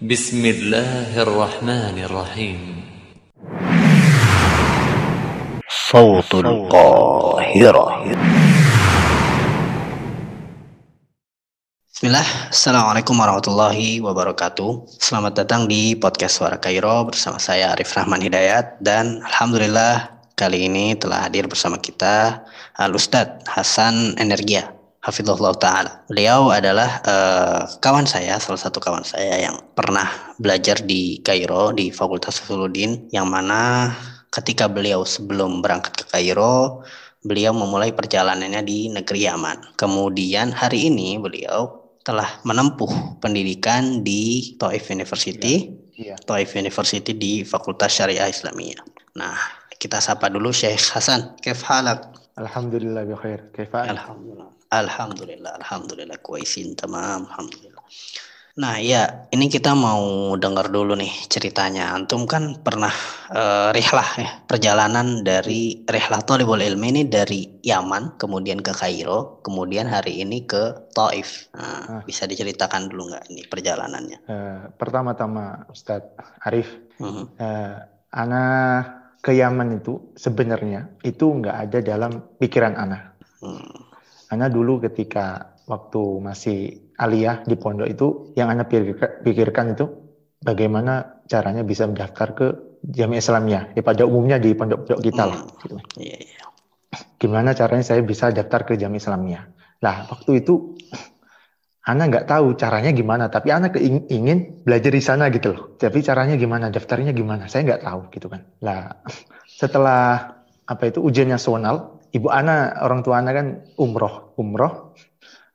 بسم الله الرحمن الرحيم صوت القاهرة Bismillah, Assalamualaikum warahmatullahi wabarakatuh. Selamat datang di podcast Suara Kairo bersama saya Arif Rahman Hidayat dan Alhamdulillah kali ini telah hadir bersama kita Al Ustadz Hasan Energia. Hafizullah Ta'ala. Beliau adalah eh, kawan saya, salah satu kawan saya yang pernah belajar di Kairo di Fakultas Usuluddin yang mana ketika beliau sebelum berangkat ke Kairo beliau memulai perjalanannya di negeri Yaman. Kemudian hari ini beliau telah menempuh pendidikan di Taif University, Iya. Taif University di Fakultas Syariah Islamiyah. Nah, kita sapa dulu Syekh Hasan. Kef halak? Alhamdulillah bi khair. Alhamdulillah. Alhamdulillah, alhamdulillah kuaisin tamam, alhamdulillah. Nah, ya, ini kita mau dengar dulu nih ceritanya. Antum kan pernah eh, rihlah ya, perjalanan dari rihlah Thalibul Ilmi ini dari Yaman, kemudian ke Kairo, kemudian hari ini ke Taif. Nah, Ah. bisa diceritakan dulu nggak ini perjalanannya? Eh, pertama-tama Ustadz Arif, Mhm. eh, ana ke Yaman itu sebenarnya itu nggak ada dalam pikiran ana. Hmm. Ana dulu ketika waktu masih aliyah di pondok itu yang ana pikirkan, itu bagaimana caranya bisa mendaftar ke Jamiah Islamiyah. Ya pada umumnya di pondok-pondok kita lah. Hmm. gitu. Iya, iya. gimana caranya saya bisa daftar ke Jami Islamiyah. Lah, waktu itu Ana nggak tahu caranya gimana, tapi Ana ingin belajar di sana gitu loh. Tapi caranya gimana, daftarnya gimana, saya nggak tahu gitu kan. Lah, setelah apa itu ujian nasional, ibu Ana, orang tua Ana kan umroh, umroh.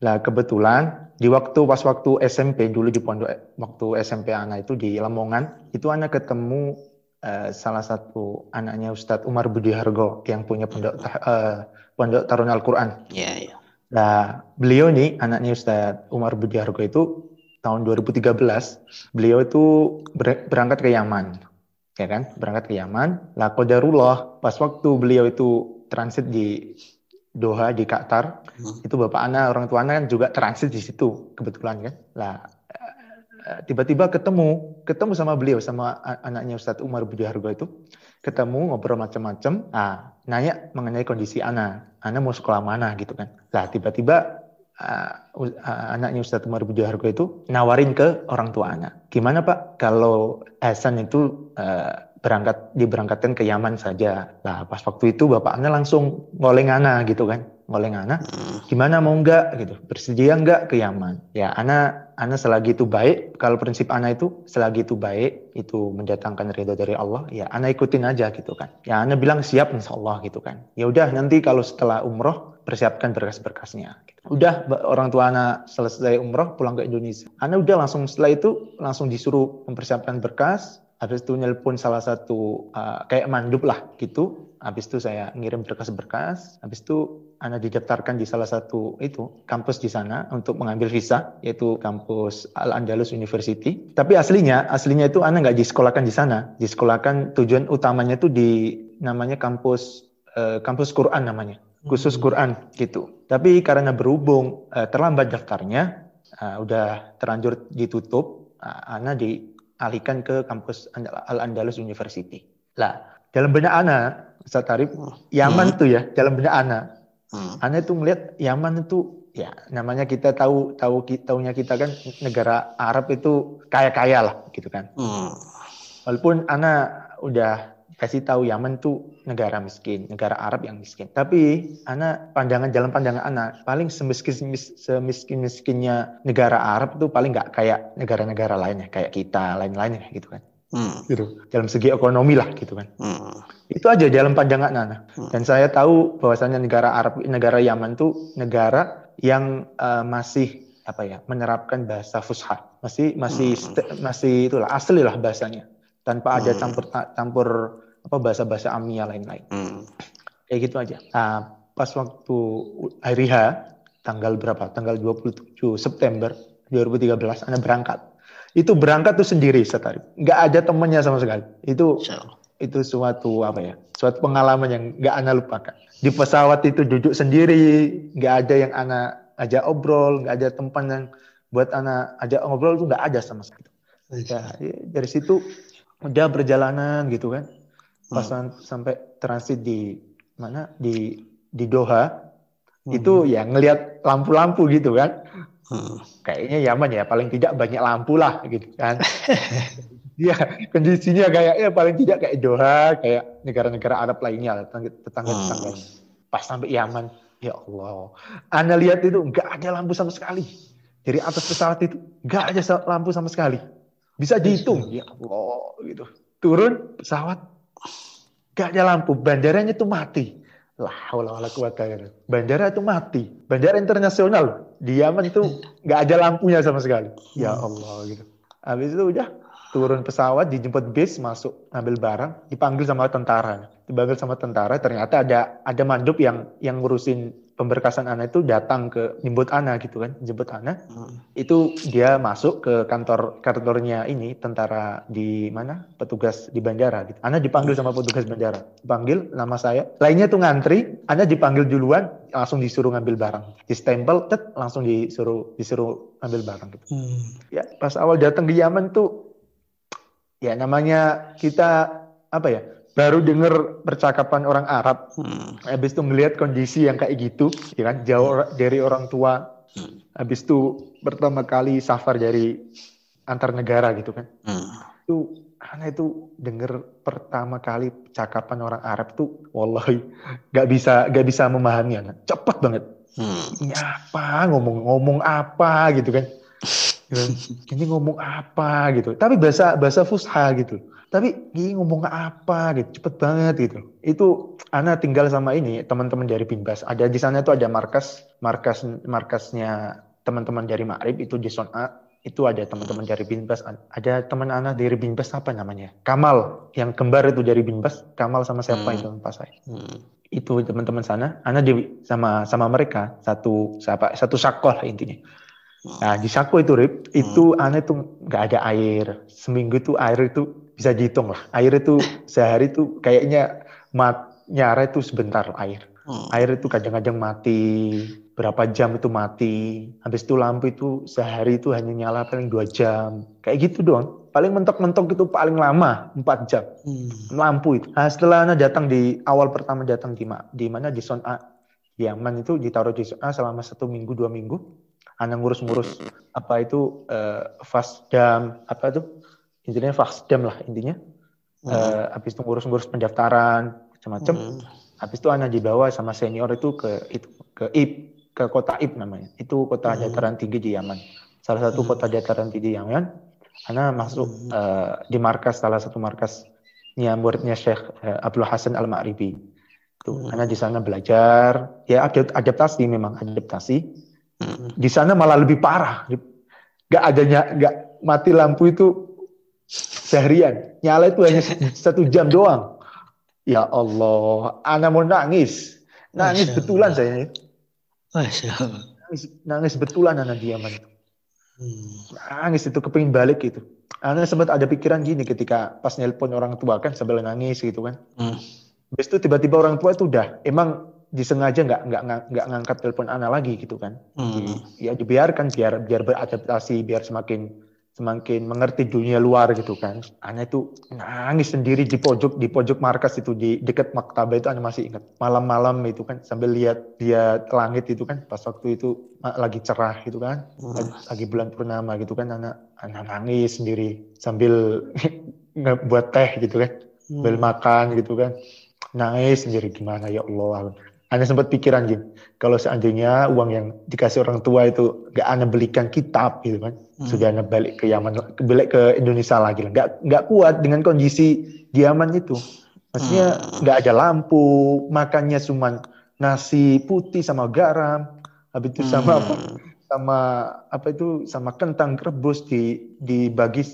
Lah kebetulan di waktu pas waktu SMP dulu di pondok waktu SMP Ana itu di Lamongan, itu Ana ketemu eh, salah satu anaknya Ustadz Umar Budi Hargo yang punya pondok eh, pondok Taruna Al-Quran. Iya, iya. Nah, beliau nih anaknya Ustadz Umar Budi Hargo itu tahun 2013 beliau itu ber- berangkat ke Yaman. Ya kan? Berangkat ke Yaman. Lah qadarullah pas waktu beliau itu transit di Doha di Qatar, Hmm. itu bapak anak orang tua anak kan juga transit di situ kebetulan kan. Lah eh, tiba-tiba ketemu ketemu sama beliau sama anaknya Ustadz Umar Budi Hargo itu ketemu ngobrol macam-macam. Ah, nanya mengenai kondisi anak. Anak mau sekolah mana gitu kan. Lah tiba-tiba ah, u- ah, anaknya Ustadz Umar Budi Hargo itu nawarin ke orang tua anak. Gimana Pak kalau Hasan itu eh, berangkat diberangkatkan ke Yaman saja. Lah pas waktu itu bapak anak langsung ngoleng anak gitu kan. Ngoleng anak Hmm. gimana mau enggak gitu. Bersedia enggak ke Yaman? Ya ana ana selagi itu baik kalau prinsip ana itu selagi itu baik itu mendatangkan ridho dari Allah ya ana ikutin aja gitu kan. Ya ana bilang siap insya Allah gitu kan. Ya udah nanti kalau setelah umroh persiapkan berkas-berkasnya. Udah orang tua ana selesai umroh pulang ke Indonesia. Ana udah langsung setelah itu langsung disuruh mempersiapkan berkas habis itu nelpon salah satu uh, kayak mandub lah gitu habis itu saya ngirim berkas-berkas habis itu Ana didaftarkan di salah satu itu kampus di sana untuk mengambil visa yaitu kampus Al Andalus University. Tapi aslinya aslinya itu Ana nggak disekolahkan di sana. Disekolahkan tujuan utamanya itu di namanya kampus eh, kampus Quran namanya khusus Quran gitu. Tapi karena berhubung eh, terlambat daftarnya, eh, udah terlanjur ditutup, eh, Ana dialihkan ke kampus Andal- Al Andalus University. Lah dalam benak Ana, Ustaz Tarif, Yaman tuh ya dalam benak Ana Hmm. Anda itu melihat Yaman itu ya namanya kita tahu tahu taunya kita kan negara Arab itu kaya-kaya lah gitu kan. Hmm. Walaupun Ana udah kasih tahu Yaman itu negara miskin, negara Arab yang miskin. Tapi Ana pandangan dalam pandangan Ana paling semiskin semiskin miskinnya negara Arab itu paling nggak kayak negara-negara lainnya kayak kita lain-lainnya gitu kan. Hmm. Gitu. Dalam segi ekonomi lah gitu kan. Hmm. Itu aja dalam pandangan Nana. Hmm. Dan saya tahu bahwasannya negara Arab, negara Yaman itu negara yang eh, masih apa ya menerapkan bahasa Fusha, masih masih Hmm. masih itulah asli lah bahasanya, tanpa ada Hmm. campur campur apa bahasa-bahasa amia lain-lain. Hmm. Kayak gitu aja. Nah, pas waktu hari H, tanggal berapa? Tanggal 27 September 2013, Anda berangkat. Itu berangkat tuh sendiri, Setari. Nggak ada temannya sama sekali. Itu Allah. itu suatu apa ya suatu pengalaman yang nggak ana lupakan di pesawat itu duduk sendiri nggak ada yang ana ajak obrol nggak ada tempat yang buat ana ajak ngobrol itu nggak ada sama sekali Ya, ya, dari situ udah perjalanan gitu kan. Pas Hmm. sam- sampai transit di mana di di Doha Hmm. itu ya ngelihat lampu-lampu gitu kan. Hmm. Kayaknya Yaman ya paling tidak banyak lampu lah gitu kan. Iya, kondisinya kayak ya paling tidak kayak Doha, kayak negara-negara Arab lainnya, tetangga-tetangga. Hmm. Pas sampai Yaman, ya Allah. Anda lihat itu nggak ada lampu sama sekali. Dari atas pesawat itu nggak ada lampu sama sekali. Bisa dihitung, ya Allah gitu. Turun pesawat, nggak ada lampu. Bandaranya itu mati. Lah, wala. Bandara itu mati. Bandara internasional di Yaman itu nggak ada lampunya sama sekali. Ya Allah gitu. Habis itu udah turun pesawat, dijemput bis, masuk ambil barang, dipanggil sama tentara. Dipanggil sama tentara, ternyata ada ada mandub yang yang ngurusin pemberkasan Ana itu datang ke jemput Ana gitu kan, jemput Ana. Hmm. Itu dia masuk ke kantor kantornya ini tentara di mana? Petugas di bandara gitu. Ana dipanggil sama petugas bandara. Dipanggil nama saya. Lainnya tuh ngantri, Ana dipanggil duluan, langsung disuruh ngambil barang. Di stempel, tet, langsung disuruh disuruh ngambil barang gitu Hmm. ya pas awal datang di Yaman tuh ya namanya kita apa ya baru dengar percakapan orang Arab. Hmm. habis itu melihat kondisi yang kayak gitu ya kan jauh dari orang tua. Hmm. habis itu pertama kali safar dari antar negara gitu kan. Hmm. itu Ana itu denger pertama kali percakapan orang Arab tuh wallahi nggak bisa nggak bisa memahami Ana cepet banget. Hmm. ini apa? Ngomong-ngomong apa? Gitu kan. Ini ngomong apa? Gitu. Tapi bahasa bahasa fusha gitu tapi ini ngomong apa? Gitu cepet banget gitu. Itu Ana tinggal sama ini teman-teman dari Binbas. Ada di sana tuh ada markas markas markasnya teman-teman dari Ma'rib itu di Son'a itu ada teman-teman dari Binbas. Ada teman Ana dari Binbas apa namanya? Kamal yang kembar itu dari Binbas. Kamal sama siapa Hmm. itu lupa saya. Hmm. itu teman-teman sana, Ana di sama sama mereka satu siapa satu sakoh lah intinya. Nah di sako itu Rip, itu Ana itu nggak ada air. Seminggu itu air itu bisa dihitung lah. Air itu sehari itu kayaknya mat nyara itu sebentar air. Hmm. Air itu kadang-kadang mati, berapa jam itu mati. Habis itu lampu itu sehari itu hanya nyala paling dua jam. Kayak gitu doang. Paling mentok-mentok itu paling lama empat jam Hmm. lampu itu. Nah, setelah Anda datang di awal pertama datang di di mana di Son'a di Yaman itu ditaruh di Son'a selama satu minggu dua minggu. Anda ngurus-ngurus apa itu eh, fasdam apa itu intinya fasdam lah intinya. Eh, habis itu ngurus-ngurus pendaftaran macam-macam. Hmm. Habis itu Anda dibawa sama senior itu ke itu ke Ib ke kota Ib namanya. Itu kota Hmm. dataran tinggi di Yaman. Salah satu kota dataran tinggi di Yaman. Anda masuk Hmm. eh, di markas salah satu markasnya muridnya Syekh eh, Abdul Hasan Al Ma'ribi. Tuh, Hmm. Di sana belajar, ya adapt- adaptasi memang adaptasi. Hmm. Di sana malah lebih parah. Gak adanya, gak mati lampu itu seharian. Nyala itu hanya satu jam doang. Ya Allah, Ana mau nangis. Nangis Masya betulan Allah. saya. Masya Allah. Nangis, nangis betulan Ana di Yaman. Hmm. Nangis itu kepingin balik gitu. Ana sempat ada pikiran gini ketika pas nelpon orang tua kan sambil nangis gitu kan. Hmm. Habis itu tiba-tiba orang tua itu udah emang disengaja nggak nggak nggak ngangkat telepon Ana lagi gitu kan. Hmm. Ya dibiarkan biar biar beradaptasi biar semakin semakin mengerti dunia luar gitu kan. Ana itu nangis sendiri di pojok di pojok markas itu di dekat maktabah itu Ana masih ingat. Malam-malam itu kan sambil lihat lihat langit itu kan pas waktu itu lagi cerah gitu kan. Lagi, lagi bulan purnama gitu kan Ana Ana nangis sendiri sambil ngebuat teh gitu kan. Sambil makan gitu kan. Nangis sendiri gimana ya Allah Anda sempat pikiran gini kalau seandainya uang yang dikasih orang tua itu gak Anda belikan kitab gitu kan sudah Anda balik ke Yaman balik ke Indonesia lagi lah. Nggak nggak kuat dengan kondisi di Yaman itu. Maksudnya nggak ada lampu makannya cuman nasi putih sama garam habis itu sama apa sama apa itu sama kentang rebus di dibagi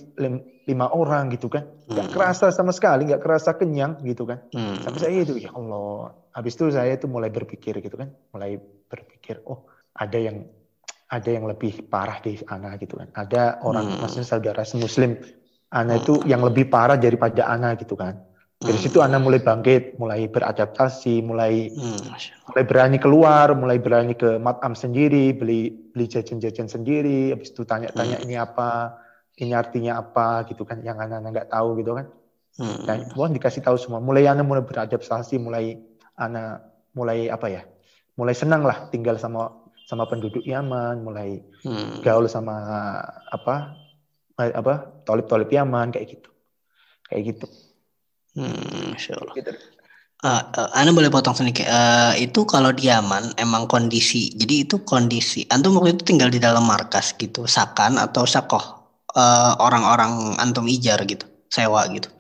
lima orang gitu kan. Nggak kerasa sama sekali nggak kerasa kenyang gitu kan. Hmm. sampai saya itu ya Allah. Habis itu saya itu mulai berpikir gitu kan. Mulai berpikir oh ada yang ada yang lebih parah di Ana gitu kan. Ada orang Hmm. maksudnya saudara muslim Ana itu yang lebih parah daripada Ana gitu kan. Dari situ Ana mulai bangkit mulai beradaptasi mulai Hmm. Mulai berani keluar, mulai berani ke matam sendiri, beli beli jajan-jajan sendiri, habis itu tanya-tanya ini apa, ini artinya apa gitu kan yang anak-anak nggak tahu gitu kan Hmm. dan wah dikasih tahu semua mulai anak mulai beradaptasi mulai anak mulai apa ya mulai senang lah tinggal sama sama penduduk Yaman mulai Hmm. gaul sama apa apa tolip-tolip Yaman kayak gitu kayak gitu Hmm, Masya Allah. gitu Eh, eh, Ana boleh potong sedikit. Eh, itu kalau di Yaman emang kondisi. Jadi itu kondisi. Antum waktu itu tinggal di dalam markas gitu, sakan atau sakoh eh, orang-orang antum ijar gitu, sewa gitu.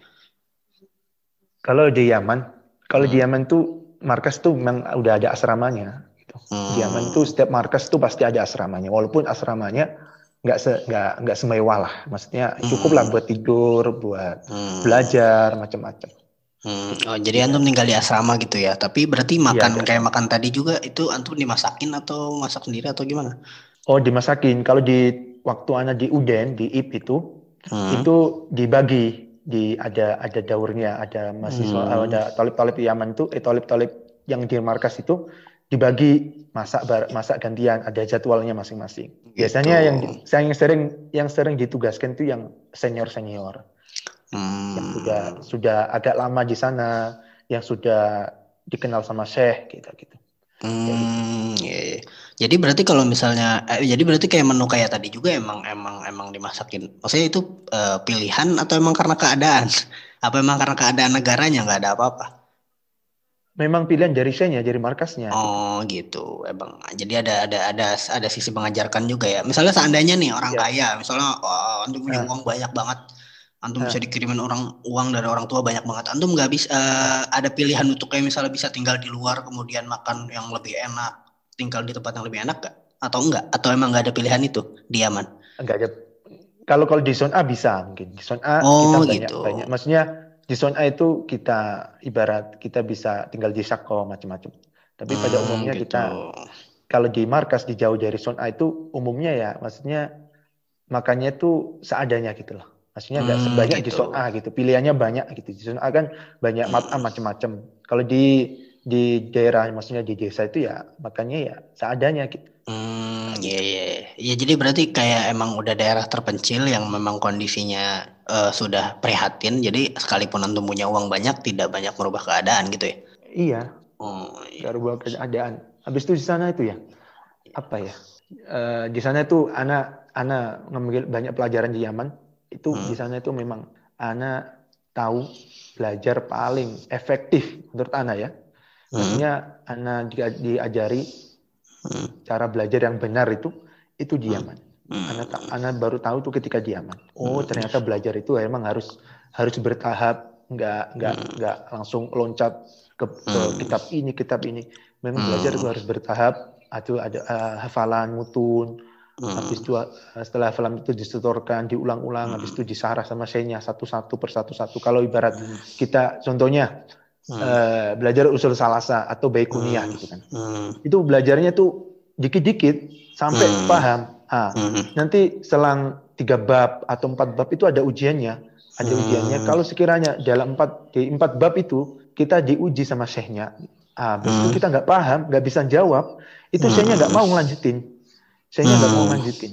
kalau di Yaman kalau di Hmm. Yaman tuh markas tuh memang udah ada asramanya gitu. Hmm. Di Yaman tuh setiap markas tuh pasti ada asramanya walaupun asramanya nggak se nggak nggak semewah lah maksudnya cukup lah Hmm. buat tidur buat Hmm. belajar macam-macam Hmm. Oh, jadi antum tinggal di asrama gitu ya. Tapi berarti makan ada kayak makan tadi juga itu antum dimasakin atau masak sendiri atau gimana? oh dimasakin kalau di waktu anak di Uden di IP itu Hmm. itu dibagi di ada ada daurnya ada mahasiswa Hmm. ada tolip-tolip Yaman tuh eh tolip-tolip yang di markas itu dibagi masak bar- masak gantian ada jadwalnya masing-masing biasanya Gitu. yang saya yang sering yang sering ditugaskan tuh yang senior senior Hmm. yang sudah sudah agak lama di sana yang sudah dikenal sama Syekh gitu gitu Hmm, iya, iya. Jadi berarti kalau misalnya, eh, jadi berarti kayak menu kayak tadi juga emang emang emang dimasakin. Maksudnya itu eh, pilihan atau emang karena keadaan? Apa emang karena keadaan negaranya nggak ada apa-apa? memang pilihan dari Syekhnya dari markasnya Oh gitu, emang. Jadi ada ada ada ada sisi mengajarkan juga ya. Misalnya seandainya nih orang Iya. kaya, misalnya oh, antum punya Ah. uang banyak banget, antum Ah. bisa dikirimin orang uang dari orang tua banyak banget. Antum nggak bisa eh, ada pilihan untuk kayak misalnya bisa tinggal di luar kemudian makan yang lebih enak, tinggal di tempat yang lebih enak gak? Atau enggak? Atau emang nggak ada pilihan itu di Yaman? enggak ada kalau kalau di zona A bisa mungkin di zona A Oh, kita banyak gitu. banyak maksudnya di zona A itu kita ibarat kita bisa tinggal di Sako macam-macam tapi pada Hmm, umumnya gitu. kita kalau di markas di jauh dari zona A itu umumnya ya maksudnya makannya tuh seadanya gitu loh maksudnya nggak Hmm, sebanyak di gitu. zona A gitu pilihannya banyak gitu zona A kan banyak matam macam-macam kalau di di daerah maksudnya di desa itu ya makannya ya seadanya gitu Hmm, iya, iya. Ya, jadi berarti kayak emang udah daerah terpencil yang memang kondisinya eh, sudah prihatin. Jadi sekalipun antum punya uang banyak, tidak banyak merubah keadaan gitu ya. iya Oh, iya. nggak rubah keadaan. Habis itu di sana itu ya apa ya? Eh, di sana itu anak anak ngambil banyak pelajaran di Yaman. Itu Hmm. di sana itu memang anak tahu belajar paling efektif menurut anak ya. Hmm, Maksudnya anak dia- diajari hmm, cara belajar yang benar itu itu di Hmm. Yaman. hmm. Anak ta- anak baru tahu tuh ketika di Yaman. Oh Hmm. ternyata belajar itu emang harus harus bertahap, nggak nggak Hmm. nggak langsung loncat ke, ke Hmm. kitab ini kitab ini. Memang Hmm. belajar itu harus bertahap. Atau ada eh, hafalan mutun. Hmm. Habis itu setelah hafalan itu disetorkan, diulang-ulang. Habis Hmm. itu disarah sama senya satu-satu persatu-satu. Kalau ibarat kita contohnya Hmm. eh, belajar usul salasa atau baikuniyah Hmm. gitu kan. Hmm. Itu belajarnya tuh dikit-dikit sampai Hmm. paham. Ah, Hmm. nanti selang tiga bab atau empat bab itu ada ujiannya ada Hmm. ujiannya kalau sekiranya dalam empat di empat bab itu kita diuji sama syekhnya ah habis itu Hmm. kita nggak paham nggak bisa jawab itu syekhnya nggak Hmm. mau ngelanjutin syekhnya nggak mau Hmm. ngelanjutin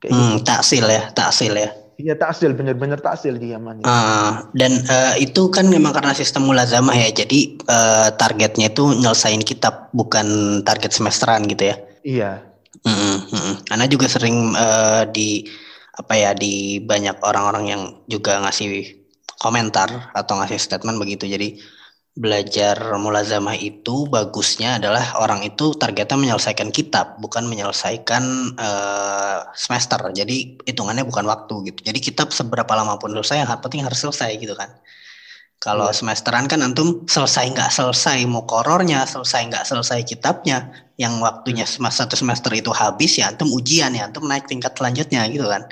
kayak Hmm, gitu taksil ya, taksil ya. iya taksil bener-bener taksil di Yaman ya. Ah, dan eh, itu kan memang karena sistem mulazamah ya. Jadi eh, targetnya itu nyelesain kitab, bukan target semesteran gitu ya. iya Mm-mm, mm-mm. Karena juga sering eh, di apa ya di banyak orang-orang yang juga ngasih komentar atau ngasih statement begitu. Jadi belajar mulazamah itu bagusnya adalah orang itu targetnya menyelesaikan kitab, bukan menyelesaikan eh, semester. Jadi hitungannya bukan waktu gitu. Jadi kitab seberapa lama pun selesai, yang penting harus selesai gitu kan. Kalau Iya. semesteran kan antum selesai nggak selesai mukorornya, selesai nggak selesai kitabnya, yang waktunya sem- satu semester itu habis ya antum ujian ya antum naik tingkat selanjutnya gitu kan.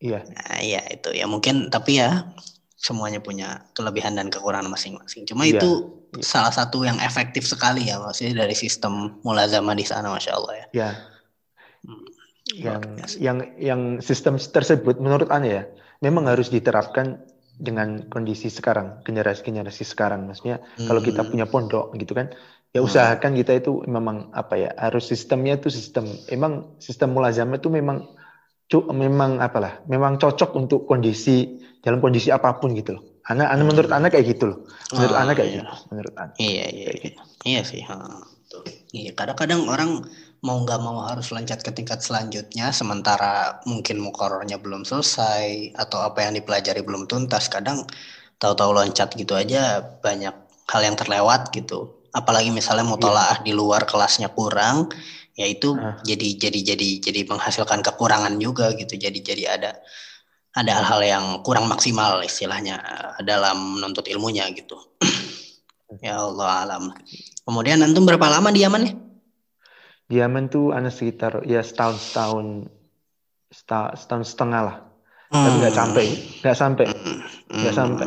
iya Nah, iya itu ya mungkin tapi ya semuanya punya kelebihan dan kekurangan masing-masing. Cuma Iya, itu iya. salah satu yang efektif sekali ya maksudnya dari sistem mulazamah di sana masya Allah ya. ya Hmm. yang biasa. yang yang sistem tersebut menurut anda ya memang harus diterapkan dengan kondisi sekarang generasi-generasi sekarang maksudnya kalau kita Hmm. punya pondok gitu kan ya Hmm. usahakan kita itu memang apa ya harus sistemnya itu sistem emang sistem mulazamah itu memang memang apalah, memang cocok untuk kondisi dalam kondisi apa pun gitu loh. Anak, anak menurut anak kayak gitu loh. Menurut Oh, anak kayak iya. gitu. Menurut anak. Iya iya iya, iya sih. ha. Iya kadang-kadang orang mau nggak mau harus loncat ke tingkat selanjutnya, sementara mungkin mukorornya belum selesai atau apa yang dipelajari belum tuntas. Kadang tahu-tahu loncat gitu aja banyak hal yang terlewat gitu. Apalagi misalnya mutolaah di luar kelasnya kurang, ya itu Ah. jadi jadi jadi jadi menghasilkan kekurangan juga gitu. Jadi jadi ada ada hal-hal yang kurang maksimal istilahnya eh, dalam menuntut ilmunya gitu. ya Allah alam. Kemudian antum berapa lama di Yaman ya? Di Yaman tuh anak sekitar ya setahun setahun seta- setahun setengah lah. Tapi nggak Hmm. sampai, nggak sampai, Hmm. nggak sampai.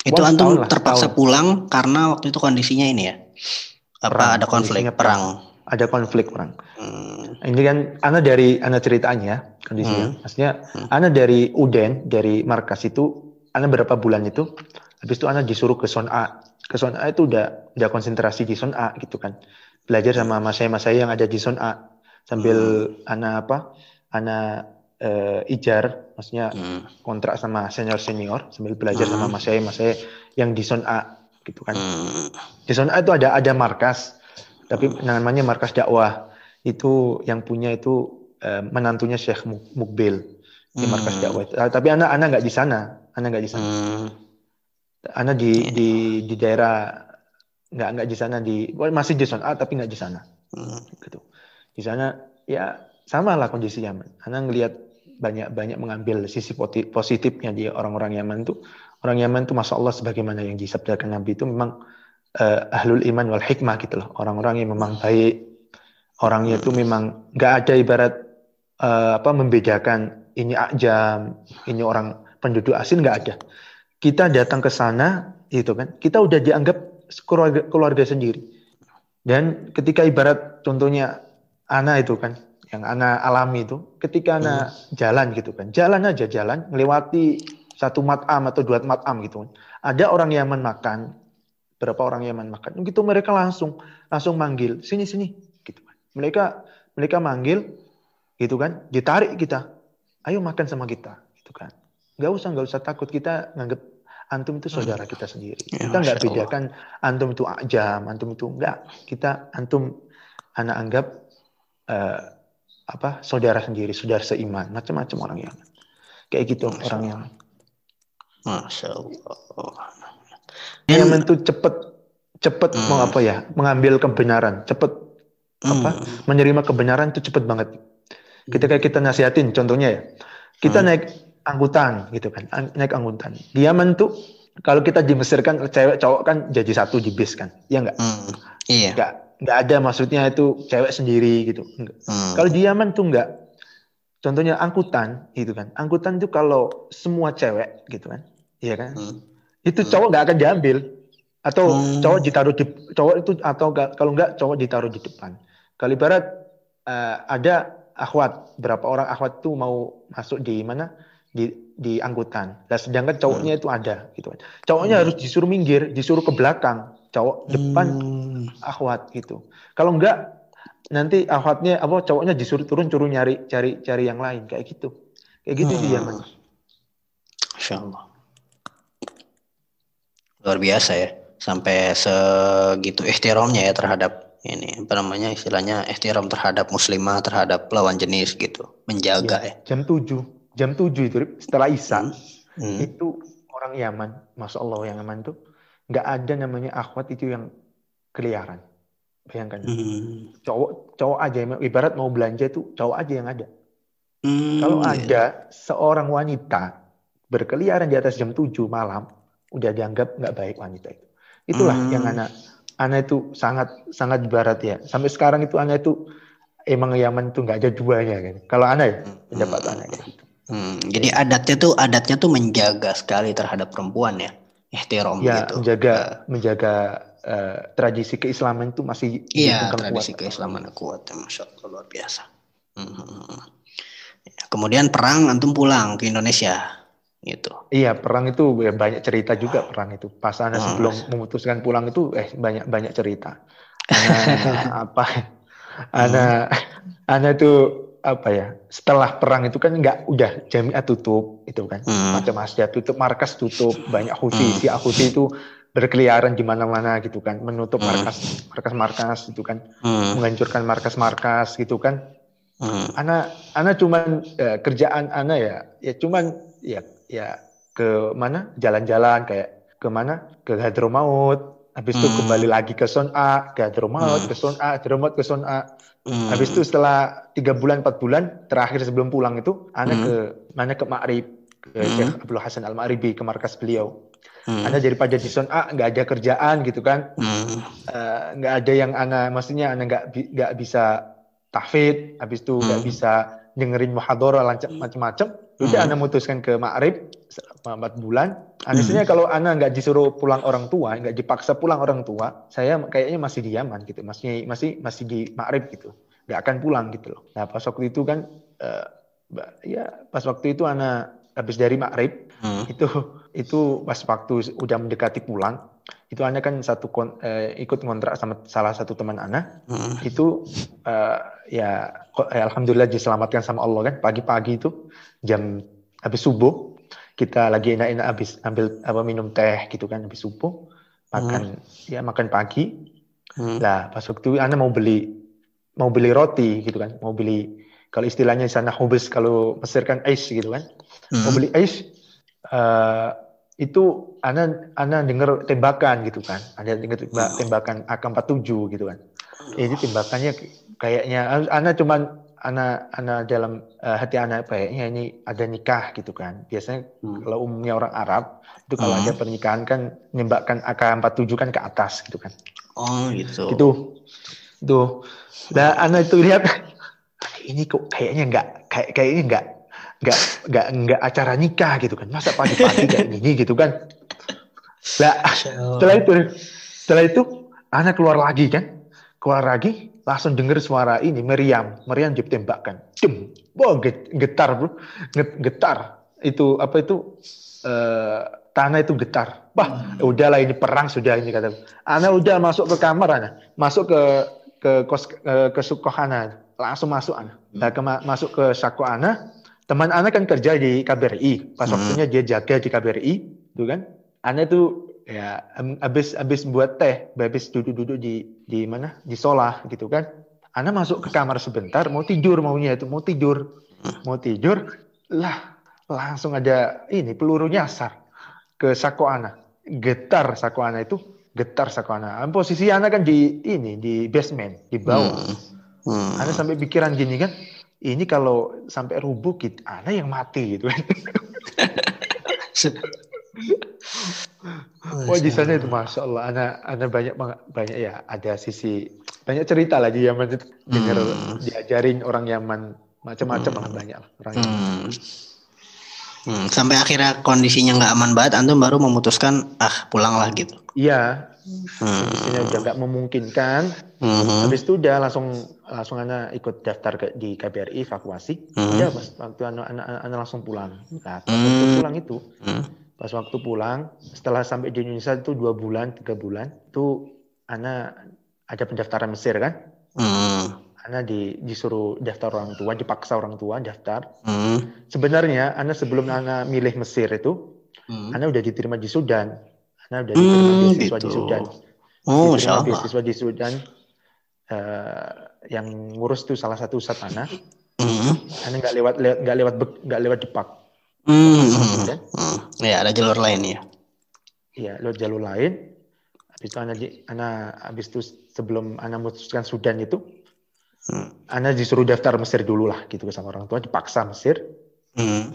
Itu Wah, antum lah, terpaksa setahun. pulang karena waktu itu kondisinya ini ya. Apa Perang, ada konflik perang? Ada konflik perang. Hmm. Ini kan anak dari anak ceritanya kondisinya. Maksudnya Hmm. anak dari Uden dari markas itu anak berapa bulan itu habis itu anak disuruh ke zona A. Ke zona A itu udah udah konsentrasi di zona A gitu kan. Belajar sama mas saya mas saya yang ada di zona A sambil anak apa? Anak eh, ijar maksudnya Hmm. kontrak sama senior senior sambil belajar Hmm. sama mas saya mas saya yang di zona A gitu kan. Hmm. Di zona A itu ada ada markas, tapi namanya markas dakwah. Itu yang punya itu eh, menantunya Syekh Muk- Mukbil di markas Hmm. dakwah. itu. Ah, Tapi anak anak nggak di sana, anak nggak di sana. Hmm. Anak di di di daerah nggak nggak di sana di masih di zona A tapi nggak di sana Hmm. gitu. Di sana ya sama lah kondisi Yaman. Anak ngelihat banyak banyak mengambil sisi positifnya di orang-orang Yaman tuh. Orang Yaman tuh masya Allah sebagaimana yang disabdakan Nabi itu memang eh, ahlul iman wal hikmah gitu loh. Orang-orang yang memang baik. Orangnya itu memang nggak ada ibarat eh, apa membedakan ini ajam, ini orang penduduk asing nggak ada. Kita datang ke sana gitu kan, kita udah dianggap keluarga, keluarga sendiri. Dan ketika ibarat contohnya Ana itu kan, yang Ana alami itu, ketika Ana jalan gitu kan, jalan aja jalan, melewati satu matam atau dua matam gitu kan. Ada orang Yaman makan, berapa orang Yaman makan, gitu mereka langsung langsung manggil, sini sini, gitu kan. Mereka mereka manggil, gitu kan, ditarik kita, ayo makan sama kita, gitu kan. Gak usah nggak usah takut kita nganggep antum itu saudara kita sendiri. Ya, kita nggak bedakan antum itu ajam, antum itu enggak. Kita antum anak anggap eh, apa saudara sendiri, saudara seiman, macam-macam orang yang kayak gitu Masya orang Allah. yang Masya Allah. Yang itu cepet cepet Hmm. mau apa ya mengambil kebenaran, cepet apa hmm, menerima kebenaran itu cepet banget. Ketika kita nasihatin, contohnya ya, kita Hmm. naik angkutan gitu kan, naik angkutan. Di Yaman tuh kalau kita di Mesir kan cewek cowok kan jadi satu di bis kan, ya enggak? hmm, iya. Enggak, enggak ada maksudnya itu cewek sendiri gitu. Hmm. Kalau di Yaman tuh enggak. Contohnya angkutan gitu kan. Angkutan tuh kalau semua cewek gitu kan, iya kan? Hmm. Itu cowok nggak akan diambil atau Hmm. cowok ditaruh di cowok itu atau enggak, kalau enggak cowok ditaruh di depan. Kalau ibarat eh, ada akhwat, berapa orang akhwat tuh mau masuk di mana? Di di angkutan. Nah, sedangkan cowoknya itu ada gitu. Cowoknya harus disuruh minggir, disuruh ke belakang. Cowok depan Hmm. akhwat gitu. Kalau enggak nanti akhwatnya apa cowoknya disuruh turun suruh nyari cari cari yang lain kayak gitu. Kayak gitu di Hmm. Yaman. Masya Allah. Luar biasa ya. Sampai segitu ihtiramnya ya terhadap ini apa namanya istilahnya ihtiram terhadap muslimah terhadap lawan jenis gitu menjaga ya. Jam 7, jam 7 itu setelah Isya Hmm. itu orang Yaman, Masya Allah yang Yaman tuh nggak ada namanya akhwat itu yang keliaran. Bayangkan, Hmm. cowok cowok aja yang ibarat mau belanja itu cowok aja yang ada. Hmm, Kalau iya. ada seorang wanita berkeliaran di atas jam 7 malam, udah dianggap nggak baik wanita itu. Itulah Hmm. yang anak anak itu sangat sangat barat ya. Sampai sekarang itu anak itu emang Yaman itu nggak ada duanya kan. Kalau anak ya pendapat Hmm. anak gitu. Hmm, jadi adatnya tuh adatnya tuh menjaga sekali terhadap perempuan ya, ihtiram Ya gitu. menjaga menjaga eh, tradisi keislaman itu masih Iya, tradisi kuat. keislaman kuat, ya, masya Allah luar biasa. Hmm. Ya, Kemudian perang antum pulang ke Indonesia, gitu. Iya perang itu ya, banyak cerita juga perang itu. Pas anak Hmm. sebelum memutuskan pulang itu eh banyak banyak cerita. Anak apa? Anak anak itu apa ya setelah perang itu kan nggak udah jamiah tutup itu kan Hmm. macam masjid tutup markas tutup banyak huti si huti itu berkeliaran di mana-mana gitu kan menutup Hmm. markas markas-markas itu kan Hmm. menghancurkan markas-markas gitu kan Hmm. ana ana cuman eh, kerjaan ana ya ya cuman ya ya ke mana jalan-jalan kayak ke mana ke Hadramaut habis itu Hmm. kembali lagi ke Son'a ke Hadramaut Hmm. ke Son'a Hadramaut ke Son'a Hmm. habis itu setelah tiga bulan empat bulan terakhir sebelum pulang itu Hmm. ke mana ke Ma'rib ke Hmm. Syekh Abdul Hasan Al Ma'ribi ke markas beliau Hmm. ana daripada di Son'a nggak ada kerjaan gitu kan Hmm. Eh, nggak ada yang ana maksudnya ana nggak bi- nggak bisa tahfid habis itu nggak Hmm. bisa dengerin muhadharah lancar macam-macam udah Hmm. ana mutuskan ke Ma'rib selama 4 bulan Hmm. Anehnya kalau ana nggak disuruh pulang orang tua nggak dipaksa pulang orang tua saya kayaknya masih di Yaman gitu masih masih masih di Ma'rib gitu nggak akan pulang gitu loh nah pas waktu itu kan eh, ba- ya pas waktu itu ana habis dari Ma'rib Hmm. itu itu pas waktu udah mendekati pulang itu ana kan satu kon- eh, ikut kontrak sama salah satu teman ana Hmm. itu eh, ya eh, alhamdulillah diselamatkan sama Allah kan. Pagi-pagi itu jam habis subuh kita lagi enak-enak habis ambil apa minum teh gitu kan habis subuh. Makan ya makan pagi. Hmm. lah pas waktu ana mau beli mau beli roti gitu kan. Mau beli kalau istilahnya di sana hubes kalau Mesir kan ais gitu kan. Mau Hmm. beli ais eh, itu ana ana dengar tembakan gitu kan. Ada dengar temba- tembakan AK47 gitu kan ini tembakannya kayaknya ana cuman ana ana dalam eh, hati ana kayaknya ini ada nikah gitu kan. Biasanya Hmm. kalau umumnya orang Arab itu kalau Hmm. ada pernikahan kan nembakkan AK47 kan ke atas gitu kan. Oh gitu. itu itu nah ana itu lihat ini kok kayaknya nggak kayak kayaknya nggak nggak nggak nggak acara nikah gitu kan. Masa pagi-pagi kayak gini gitu kan? Lah setelah itu setelah itu anak keluar lagi kan keluar lagi langsung denger suara ini meriam. Meriam ditembakkan Dem. Wah, get- getar bro. Get- getar itu apa itu? Eh, tanah itu getar wah udahlah ini perang sudah ini kata Ana udah masuk ke kamar Ana. Masuk ke ke kos ke, ke sukoh Ana. Langsung masuk Ana. Nah, ke, masuk ke sako Ana. Teman Ana kan kerja di KBRI pas Hmm. waktunya dia jaga di KBRI itu kan. Ana tuh ya em, habis habis buat teh habis duduk-duduk di di mana? Di solah gitu kan? Ana masuk ke kamar sebentar mau tidur maunya itu mau tidur. Mau tidur lah langsung ada ini peluru nyasar ke sako Ana. Getar sako Ana itu getar sako Ana. Posisi Ana kan di ini di basement di bawah. Hmm. Ana sampai pikiran gini kan ini kalau sampai rubuh gitu Ana yang mati gitu kan Wah di sana itu masya Allah, ana ana banyak banget- banyak ya ada sisi banyak cerita lah di Yaman itu denger Hmm. diajarin orang Yaman macam-macam lah banyak lah orang Yaman. Hmm. Hmm, Sampai akhirnya kondisinya nggak aman banget, antum baru memutuskan ah pulanglah gitu. Iya, Hmm. kondisinya udah nggak memungkinkan. Hmm. Habis itu udah langsung langsung ana ikut daftar ke, di KBRI evakuasi. Hmm. Udah pas waktu ana, ana, ana langsung pulang. Nah, Hmm. pulang itu Hmm. Pas waktu pulang setelah sampai di Indonesia itu dua bulan tiga bulan itu ana ada pendaftaran Mesir kan Hmm. Ana di, disuruh daftar orang tua, dipaksa orang tua daftar. Hmm. Sebenarnya Ana sebelum Ana milih Mesir itu, Hmm. Ana udah diterima di Sudan. Ana udah diterima Hmm, beasiswa di gitu. Sudan. Oh, Diterima beasiswa di Sudan. eh, yang ngurus tuh salah satu ustadz Ana. Hmm. Ana nggak lewat lewat- nggak lewat nggak lewat Depak. Hmm. Sudan. Hmm. Ya ada jalur lain ya. Iya, lewat jalur lain. Habis itu Ana, Ana habis itu sebelum Ana memutuskan Sudan itu, Hmm. Ana disuruh daftar Mesir dulu lah gitu sama orang tua, dipaksa Mesir. Hmm.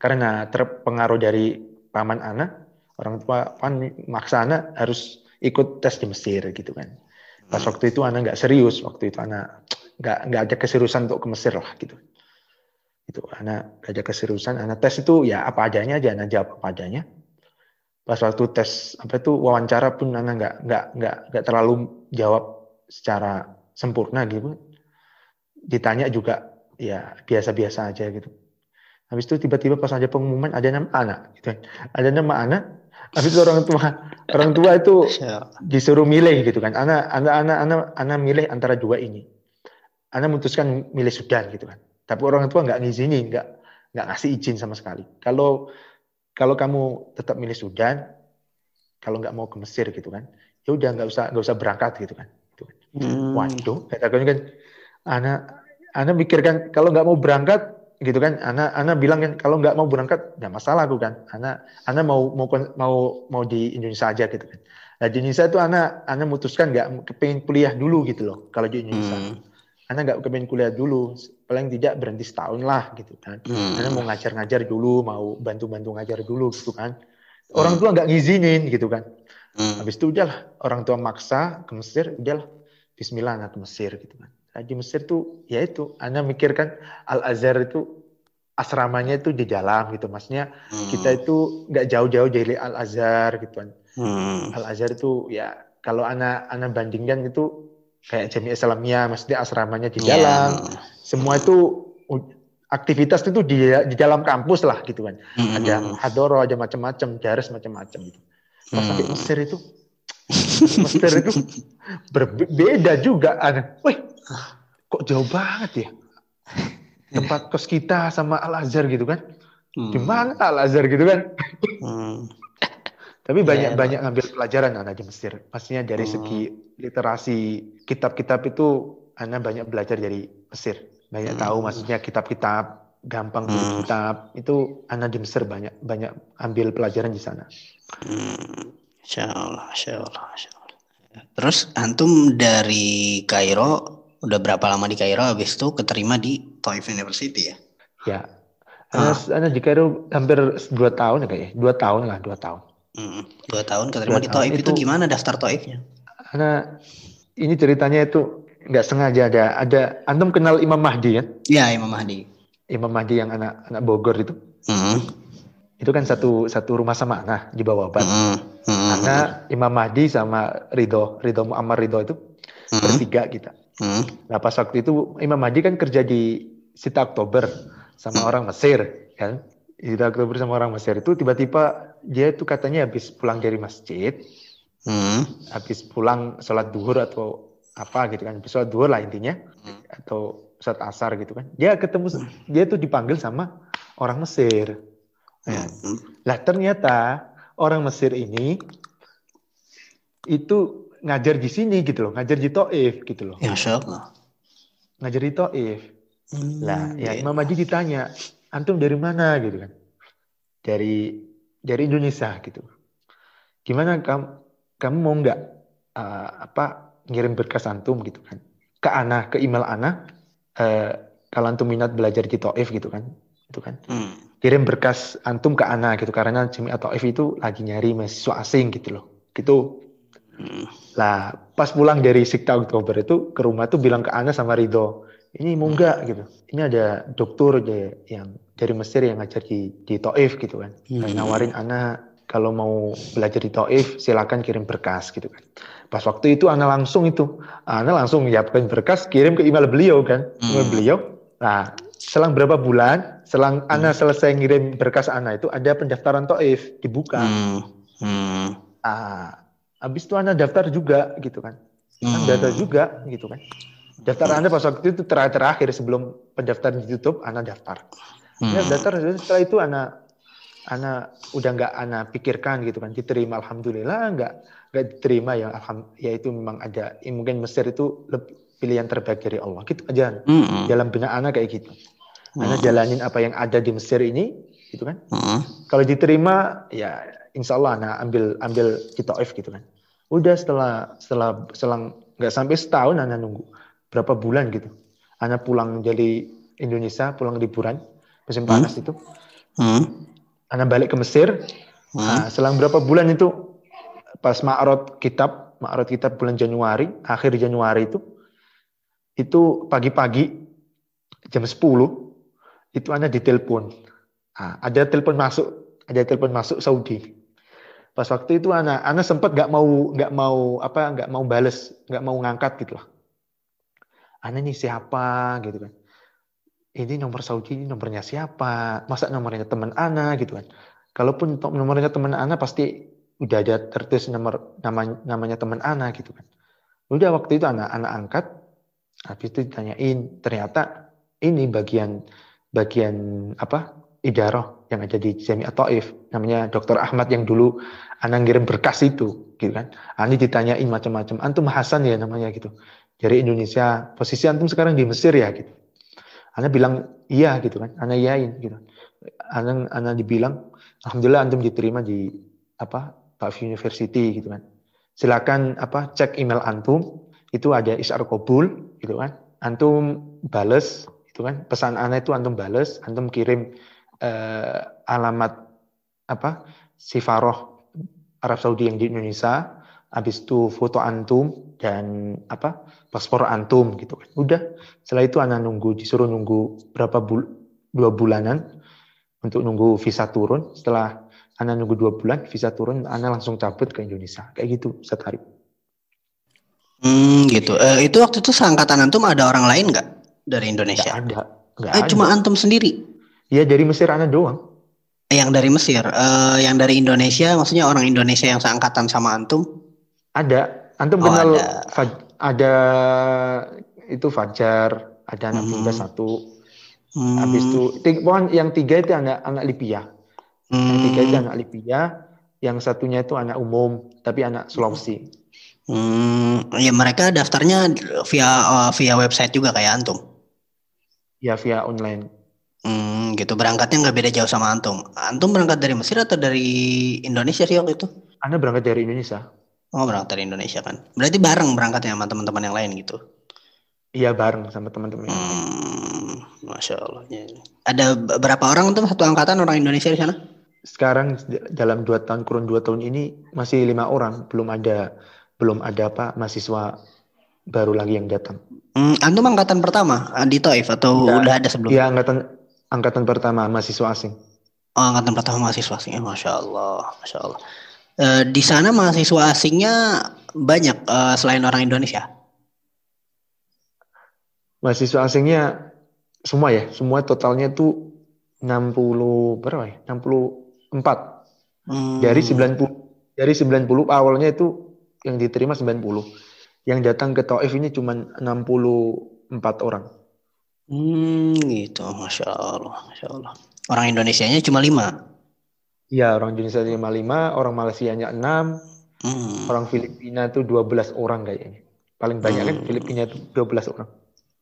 karena terpengaruh dari paman Ana, orang tua kan maksa Ana harus ikut tes di Mesir gitu kan. Pas waktu itu Ana nggak serius, waktu itu Ana nggak nggak ada keseriusan untuk ke Mesir lah gitu. Itu Ana nggak ada keseriusan, Ana tes itu ya apa adanya aja, Ana jawab apa adanya. Pas waktu tes apa itu wawancara pun Ana nggak nggak nggak nggak terlalu jawab secara sempurna gitu. Ditanya juga ya biasa-biasa aja gitu. Habis itu tiba-tiba pas ada pengumuman ada nama anak, gitu. kan. Ada nama anak. Habis itu orang tua orang tua itu Masya- disuruh milih gitu kan. Anak anak anak anak anak milih antara dua ini. Anak memutuskan milih Sudan gitu kan. Tapi orang tua nggak ngizinin, nggak nggak ngasih izin sama sekali. Kalau kalau kamu tetap milih Sudan, kalau nggak mau ke Mesir gitu kan, ya udah nggak usah nggak usah berangkat gitu kan. Gitu kan. Hmm. Waduh, kata kan, anak anak mikirkan kalau nggak mau berangkat gitu kan anak anak bilang kan kalau nggak mau berangkat nggak masalah aku kan anak anak mau mau mau mau di Indonesia aja gitu kan nah di Indonesia itu anak anak memutuskan nggak kepengen kuliah dulu gitu loh kalau di Indonesia Hmm. anak nggak kepengen kuliah dulu paling tidak berhenti setahun lah gitu kan Hmm. anak mau ngajar-ngajar dulu mau bantu-bantu ngajar dulu gitu kan orang tua nggak ngizinin gitu kan Hmm. habis itu udahlah orang tua maksa ke Mesir udahlah Bismillah anak ke Mesir gitu kan Nah, di Mesir tuh ya itu Anda mikirkan Al Azhar itu asramanya itu di dalam gitu maksudnya Hmm. kita itu nggak jauh-jauh dari Al Azhar gitu kan Hmm. Al Azhar itu ya kalau anak anak bandingkan itu kayak Jamiah Islamiyah maksudnya asramanya di Ya. dalam semua itu aktivitas itu di di dalam kampus lah gitu kan Hmm. ada hadoro ada macam-macam daris macam-macam gitu pas Hmm. Mesir itu Mesir itu berbeda juga ada wih kok jauh banget ya tempat kos kita sama Al Azhar gitu kan Hmm. Al Azhar gitu kan Hmm. tapi banyak Ya, banyak ngambil pelajaran anak di Mesir pastinya dari Hmm. segi literasi kitab-kitab itu anak banyak belajar dari Mesir banyak Hmm. tahu maksudnya kitab-kitab gampang beli Hmm. kitab itu anak Mesir banyak banyak ambil pelajaran di sana Hmm. Insya Allah, Insya Allah, Insya Allah. Terus antum dari Kairo udah berapa lama di Kairo habis itu keterima di Taif University ya? ya anak, anak di Kairo hampir dua tahun ya kayaknya dua tahun lah dua tahun Hmm. Dua tahun keterima Dua di Taif itu itu- gimana daftar Taifnya? Karena ini ceritanya itu nggak sengaja ada ada antum kenal Imam Mahdi? Ya Imam Mahdi. Imam Mahdi yang anak anak Bogor itu. Hmm. Itu kan satu satu rumah sama anak di bawah Ban. Hmm. Hmm. Karena Imam Mahdi sama Ridho, Ridho Muammar Ridho itu Hmm. bertiga kita. Hmm. Nah pas waktu itu Imam Mahdi kan kerja di Sita Oktober sama orang Mesir kan. Di Sita Oktober sama orang Mesir itu tiba-tiba dia itu katanya habis pulang dari masjid, Hmm. habis pulang sholat duhur atau apa gitu kan, sholat duhur lah intinya, Hmm. atau sholat asar gitu kan. Dia ketemu, dia tuh dipanggil sama orang Mesir. Ya. Hmm. Lah ternyata orang Mesir ini itu ngajar di sini gitu loh, ngajar di Taif gitu loh, Ya Allah. ngajar di Taif. Hmm. Lah, ya Iya. Imam Mahdi ditanya, antum dari mana gitu kan? Dari dari Indonesia gitu. Gimana kamu kamu mau nggak eh, apa ngirim berkas antum gitu kan? Ke Ana, ke email Ana, eh, kalau antum minat belajar di Taif gitu kan? Itu kan. Hmm. Kirim berkas antum ke Ana gitu karena Jamiat Taif itu lagi nyari mahasiswa asing gitu loh. Gitu. Hmm. Lah, pas pulang dari Sikta Oktober itu ke rumah tuh bilang ke Ana sama Ridho, ini mau nggak gitu. Ini ada dokter aja yang dari Mesir yang ngajar di di Taif gitu kan. Hmm. Nawarin Ana kalau mau belajar di Taif silakan kirim berkas gitu kan. Pas waktu itu Ana langsung itu, Ana langsung nyiapkan berkas kirim ke email beliau kan, email Hmm. beliau. Nah, selang berapa bulan, selang Ana selesai ngirim berkas Ana itu ada pendaftaran Taif dibuka. Hmm. Hmm. Ah, habis itu Anda daftar juga gitu kan. Anda Hmm. daftar juga gitu kan. Daftar Anda pas waktu itu terakhir terakhir sebelum pendaftaran ditutup, Anda daftar. Hmm. Ya, daftar setelah itu Anda Anda udah nggak Anda pikirkan gitu kan, diterima alhamdulillah nggak nggak diterima ya alham, ya itu memang ada ya, mungkin Mesir itu lebih pilihan terbaik dari Allah gitu aja Hmm. dalam benak Anda kayak gitu. Anda Hmm. jalanin apa yang ada di Mesir ini gitu kan. Hmm. Kalau diterima, ya insya Allah nah ambil ambil di Taif gitu kan. Udah setelah setelah selang nggak sampai setahun Anda nunggu berapa bulan gitu. Anda pulang dari Indonesia, pulang liburan musim panas itu. Hmm. Anda balik ke Mesir. Hmm. Nah, selang berapa bulan itu pas Ma'rod kitab, Ma'rod kitab bulan Januari, akhir Januari itu itu pagi-pagi jam 10 itu Anda ditelepon. Nah, ada telepon masuk, ada telepon masuk Saudi. Pas waktu itu Ana, Ana sempat nggak mau nggak mau apa nggak mau bales, nggak mau ngangkat gitu lah. Ana ini siapa gitu kan? Ini nomor Saudi ini nomornya siapa? Masa nomornya teman Ana gitu kan? Kalaupun nomornya teman Ana pasti udah ada tertulis nomor nama, namanya teman Ana gitu kan. Udah waktu itu Ana Ana angkat, habis itu ditanyain ternyata ini bagian bagian apa idaroh yang ada di Jami'at Taif namanya Dr. Ahmad yang dulu anak ngirim berkas itu gitu kan Ani ditanyain macam-macam antum Hasan ya namanya gitu dari Indonesia posisi antum sekarang di Mesir ya gitu Ana bilang iya gitu kan. Ana yain gitu. Ana Ana dibilang alhamdulillah antum diterima di apa Taif University gitu kan. Silakan apa cek email antum itu ada isar kabul gitu kan. Antum bales itu kan. Pesan ana itu antum bales antum kirim eh, alamat apa sifaroh Arab Saudi yang di Indonesia habis itu foto antum dan apa paspor antum gitu kan udah setelah itu anak nunggu disuruh nunggu berapa bul dua bulanan untuk nunggu visa turun setelah anak nunggu dua bulan visa turun anak langsung cabut ke Indonesia kayak gitu setari Hmm, gitu. Eh, itu waktu itu seangkatan antum ada orang lain nggak dari Indonesia? nggak ada nggak Eh, ada cuma antum sendiri. ya dari Mesir anak doang Yang dari Mesir, eh, yang dari Indonesia, maksudnya orang Indonesia yang seangkatan sama antum? Ada. Antum Oh, kenal ada. Faj- ada itu Fajar, ada anak Hmm. muda satu. Hmm, Habis itu pokoknya yang tiga itu anak anak Libya. Yang tiga itu hmm, anak Libya, yang satunya itu anak umum, tapi anak Sulawesi. hmm, ya mereka daftarnya via eh, via website juga kayak antum. Ya via online. Hmm, gitu. Berangkatnya nggak beda jauh sama antum. Antum berangkat dari Mesir atau dari Indonesia sih waktu itu? Anda berangkat dari Indonesia. Oh, berangkat dari Indonesia kan. Berarti bareng berangkatnya sama teman-teman yang lain gitu. Iya bareng sama teman-teman. Hmm, masya Allah. Ya. Ada b- berapa orang tuh satu angkatan orang Indonesia di sana? Sekarang dalam dua tahun kurun dua tahun ini masih lima orang, belum ada belum ada apa mahasiswa baru lagi yang datang. Hmm, antum angkatan pertama di Taif atau udah ada sebelumnya? Iya angkatan angkatan pertama mahasiswa asing. Oh, angkatan pertama mahasiswa asing. Eh, Masya Allah, Masya Allah. Eh, di sana mahasiswa asingnya banyak eh, selain orang Indonesia. Mahasiswa asingnya semua ya, semua totalnya tuh 60 berapa ya? 64. Hmm, Dari 90 dari 90 awalnya itu yang diterima 90. Yang datang ke Taif ini cuma 64 orang. Hmm, gitu, Masya Allah, Masya Allah. Orang Indonesianya cuma lima. Iya, orang Indonesia 55, orang Malaysianya 6, Hmm. orang Filipina itu 12 orang kayaknya. Paling banyak kan Hmm. Filipina itu 12 orang.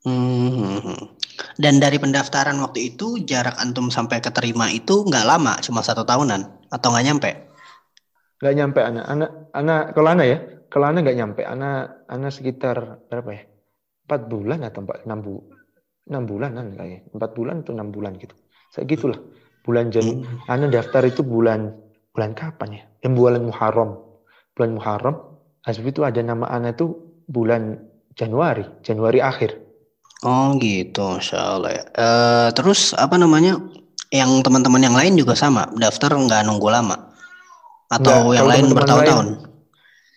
Hmm. Dan dari pendaftaran waktu itu jarak antum sampai keterima itu nggak lama, cuma satu tahunan atau nggak nyampe? Nggak nyampe anak, anak, anak kalau anak ya, kalau anak nggak nyampe, anak, anak sekitar berapa ya? 4 bulan atau 4, 6 bu, 6 bulanan kayaknya, 4 bulan atau 6 bulan gitu. Saya gitulah. Bulan Jan, Hmm. anak daftar itu bulan bulan kapan ya? Yang bulan Muharram. Bulan Muharram. Habis itu ada nama anak itu bulan Januari, Januari akhir. Oh gitu, Masya Allah ya. Eh, terus apa namanya? Yang teman-teman yang lain juga sama, daftar nggak nunggu lama? Atau Nggak, yang lain bertahun-tahun?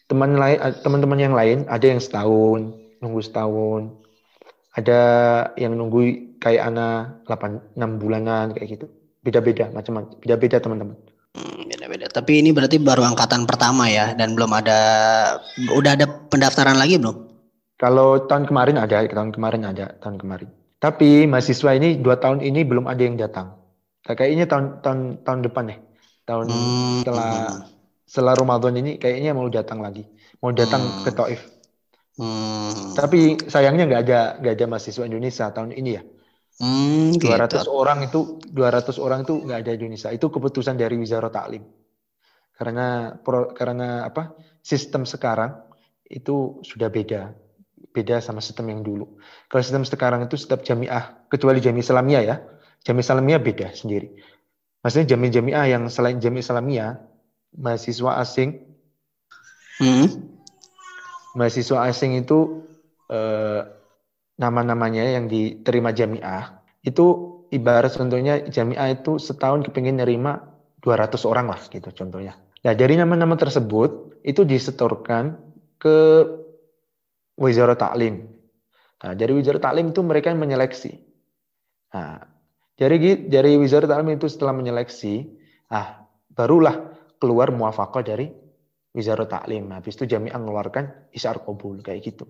Teman lain, teman-teman yang lain ada yang setahun, nunggu setahun. Ada yang nunggu kayak anak 8 6 bulanan kayak gitu. Beda-beda macam-macam. Beda-beda teman-teman. Hmm, beda-beda. Tapi ini berarti baru angkatan pertama ya, dan belum ada, udah ada pendaftaran lagi belum? Kalau tahun kemarin ada, tahun kemarin ada, tahun kemarin. Tapi mahasiswa ini dua tahun ini belum ada yang datang. Kayaknya tahun tahun tahun depan nih, tahun Hmm. setelah setelah Ramadan ini kayaknya mau datang lagi, mau datang Hmm. ke Taif. Hmm. Tapi sayangnya nggak ada nggak ada mahasiswa Indonesia tahun ini ya. Hmm, 200 gitu. orang itu 200 orang itu nggak ada Indonesia. Itu keputusan dari Wizara Taklim. Karena pro- karena apa? Sistem sekarang itu sudah beda. Beda sama sistem yang dulu. Kalau sistem sekarang itu setiap jamiah, kecuali jamiah Islamiyah ya. Jamiah Islamiyah beda sendiri. Maksudnya jamiah-jamiah yang selain jamiah Islamiyah, mahasiswa asing, Hmm. mahasiswa asing itu eh, nama-namanya yang diterima jamiah itu ibarat contohnya jamiah itu setahun kepingin nerima 200 orang lah gitu contohnya. Nah dari nama-nama tersebut itu disetorkan ke Wizara Taklim. Nah dari Wizara Taklim itu mereka yang menyeleksi. Nah dari dari Wizara Taklim itu setelah menyeleksi, ah barulah keluar muafakah dari Wizara Taklim. Habis itu jamiah mengeluarkan isar kabul kayak gitu.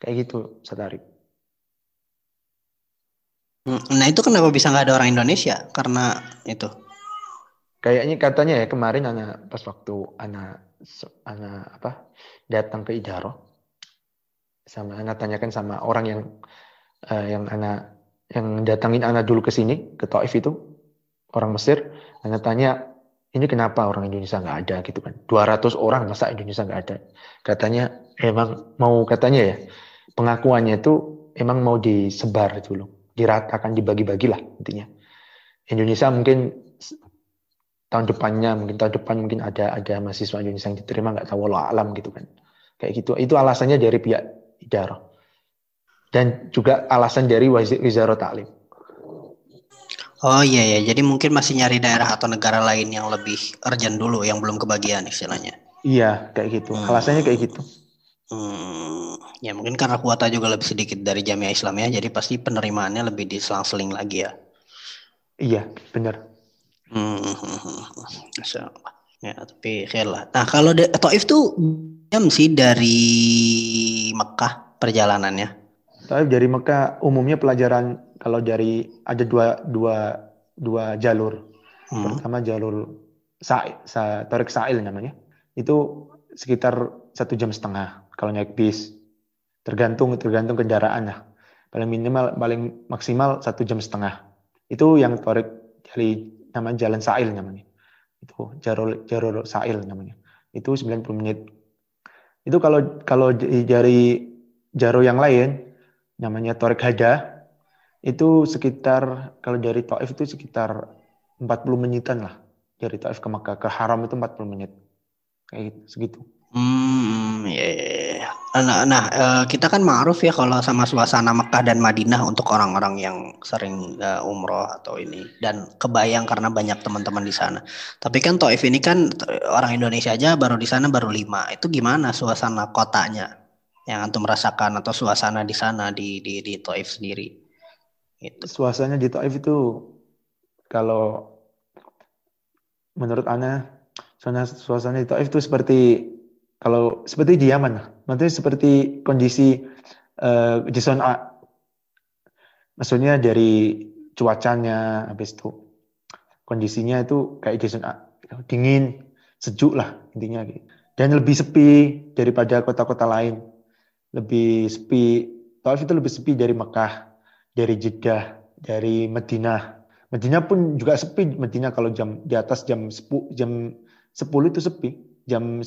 Kayak gitu, Satari. Hmm, Nah itu kenapa bisa nggak ada orang Indonesia? Karena itu. Kayaknya katanya ya kemarin anak pas waktu anak anak apa datang ke Idaro sama anak tanyakan sama orang yang eh, yang anak yang datangin anak dulu ke sini ke Taif itu orang Mesir anak tanya ini kenapa orang Indonesia nggak ada gitu kan 200 orang masa Indonesia nggak ada katanya emang mau katanya ya pengakuannya itu emang mau disebar dulu diratakan dibagi-bagi lah intinya. Indonesia mungkin tahun depannya mungkin tahun depan mungkin ada ada mahasiswa Indonesia yang diterima nggak tahu Allah alam gitu kan. Kayak gitu. Itu alasannya dari pihak Idara dan juga alasan dari Wiz- Wizara Taklim. Oh iya ya, jadi mungkin masih nyari daerah atau negara lain yang lebih urgent dulu, yang belum kebagian istilahnya. iya kayak gitu. Hmm. alasannya kayak gitu Hmm, ya mungkin karena kuota juga lebih sedikit dari Jamiah Islamiyah, jadi pasti penerimaannya lebih diselang-seling lagi ya. iya benar Hmm. Ya, tapi khair lah. Nah, kalau de- Taif tuh jam sih dari Mekah perjalanannya. Tapi dari Mekah umumnya pelajaran kalau dari ada dua dua dua jalur. Hmm. Pertama jalur Sa'il, sa, Tarik Sa'il namanya. Itu sekitar satu jam setengah kalau naik bis. Tergantung tergantung kendaraan. Paling minimal paling maksimal satu jam setengah. Itu yang Tarik dari nama jalan Sa'il namanya. Itu jalur jalur Sa'il namanya. Itu 90 menit. Itu kalau kalau dari jalur yang lain namanya Torik Hada itu sekitar kalau dari Taif itu sekitar 40 menitan lah dari Taif ke Makkah ke Haram itu 40 menit kayak gitu, segitu Hmm, ya. ya, ya. Nah, nah, eh, kita kan ma'ruf ya kalau sama suasana Mekah dan Madinah untuk orang-orang yang sering eh, umroh atau ini dan kebayang karena banyak teman-teman di sana. Tapi kan Taif ini kan eh, orang Indonesia aja baru di sana baru lima. Itu gimana suasana kotanya yang antum merasakan atau suasana di sana di di di Taif sendiri? Gitu. suasananya di Taif itu kalau menurut Ana suasana suasana di Taif itu seperti kalau seperti di Yaman. Maksudnya seperti kondisi eh, di zona maksudnya dari cuacanya habis itu kondisinya itu kayak di zona dingin sejuk lah intinya gitu. dan lebih sepi daripada kota-kota lain. Lebih sepi Taif itu lebih sepi dari Mekah dari Jeddah dari Madinah Madinah pun juga sepi Madinah kalau jam di atas jam 10 jam 10 itu sepi. Jam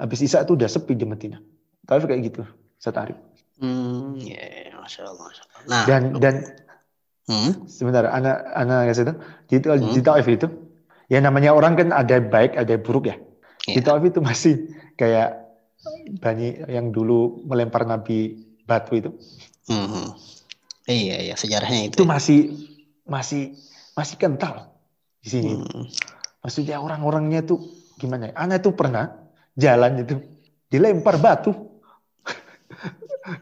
habis isya itu udah sepi di Madinah Taif kayak gitu setari Hmm, ya, ya, masya Allah, masya Allah. Nah, dan dan hmm, sebentar anak anak kasih itu di, di Hmm. Taif itu ya namanya orang kan ada baik ada buruk ya di Iya. Taif itu masih kayak banyak yang dulu melempar Nabi batu itu hmm, hmm. iya, iya, sejarahnya itu itu. ya. masih masih masih kental di sini Hmm. maksudnya orang-orangnya tuh gimana ya anak tuh pernah jalan itu dilempar batu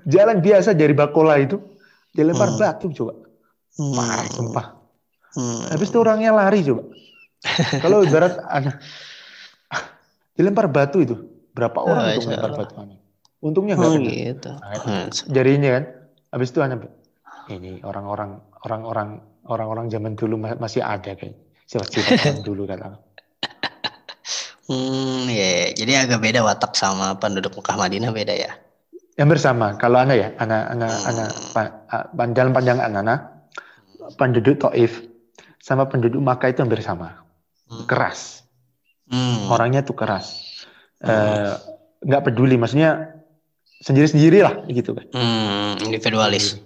jalan biasa dari Bakola itu dilempar Hmm. batu coba Hmm. parah sumpah Hmm. habis itu orangnya lari coba kalau ibarat anak dilempar batu itu berapa orang Oh, itu insya melempar Allah. batu anak untungnya nggak Oh kena gitu. Nah, itu. Hmm. Jadi ini kan, habis itu anak ini orang-orang orang-orang orang-orang zaman dulu ma- masih ada kayak sifat-sifat zaman dulu kata. Hmm, ya, jadi agak beda watak sama penduduk Mekah Madinah beda ya. Yang bersama, kalau anak ya, anak anak Hmm. anak pa- a- pan- dalam pandangan anak, penduduk Taif sama penduduk Makkah itu hampir sama, Hmm. keras. Hmm. Orangnya tuh keras, Eh, nggak peduli, maksudnya sendiri-sendiri lah gitu kan. Hmm, individualis.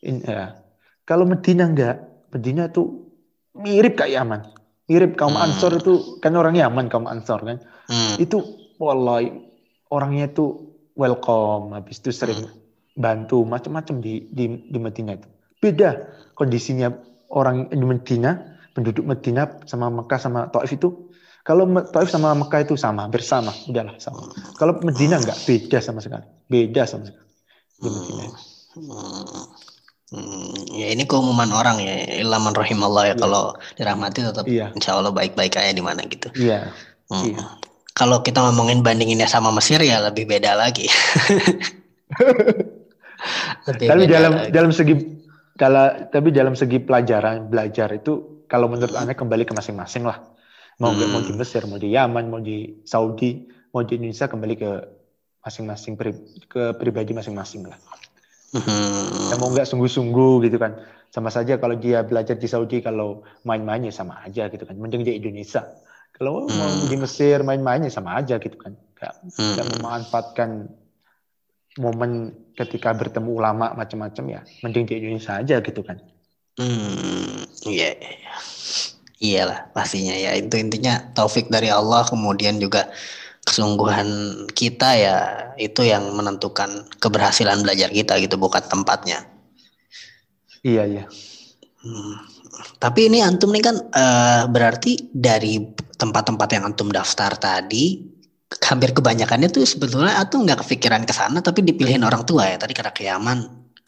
In- ya. Kalau Medina enggak, Medina tuh mirip kayak Yaman. Mirip kaum Hmm. Ansor itu kan orang Yaman kaum Ansor kan. Hmm. Itu wallahi orangnya tuh welcome, habis itu sering bantu macam-macam di di di Medina itu. Beda kondisinya orang di Medina, penduduk Medina sama Mekah sama Taif itu kalau Taif sama Mekah itu sama, bersama, udahlah sama. Kalau Medina enggak, beda sama sekali. Beda sama sekali. Di Medina. Hmm. Hmm, ya ini keumuman orang ya, ilaman rahimallah ya Iya. kalau dirahmati tetap Iya. insya Allah baik-baik aja di mana gitu. Iya. Hmm. Iya. Kalau kita ngomongin bandinginnya sama Mesir ya lebih beda lagi. lebih Tapi beda dalam lagi. dalam segi kalau tapi dalam segi pelajaran belajar itu kalau menurut Hmm. Anda kembali ke masing-masing lah. Mau nggak mau di Hmm. Mesir, mau di Yaman, mau di Saudi, mau di Indonesia kembali ke masing-masing pri- ke pribadi masing-masing lah. Hmm. Ya mau nggak sungguh-sungguh gitu kan. Sama saja kalau dia belajar di Saudi kalau main-mainnya sama aja gitu kan. Mending di Indonesia. Kalau mau Hmm. di Mesir main-mainnya sama aja gitu kan. Nggak Hmm. memanfaatkan momen ketika bertemu ulama macam-macam ya. Mending di Indonesia aja gitu kan. Hmm, iya, iya. iyalah pastinya ya itu intinya taufik dari Allah kemudian juga kesungguhan kita ya itu yang menentukan keberhasilan belajar kita gitu bukan tempatnya. Iya iya. Hmm. Tapi ini antum nih kan eh, berarti dari tempat-tempat yang antum daftar tadi hampir kebanyakannya tuh sebetulnya antum nggak kepikiran ke sana tapi dipilihin orang tua ya tadi karena ke Yaman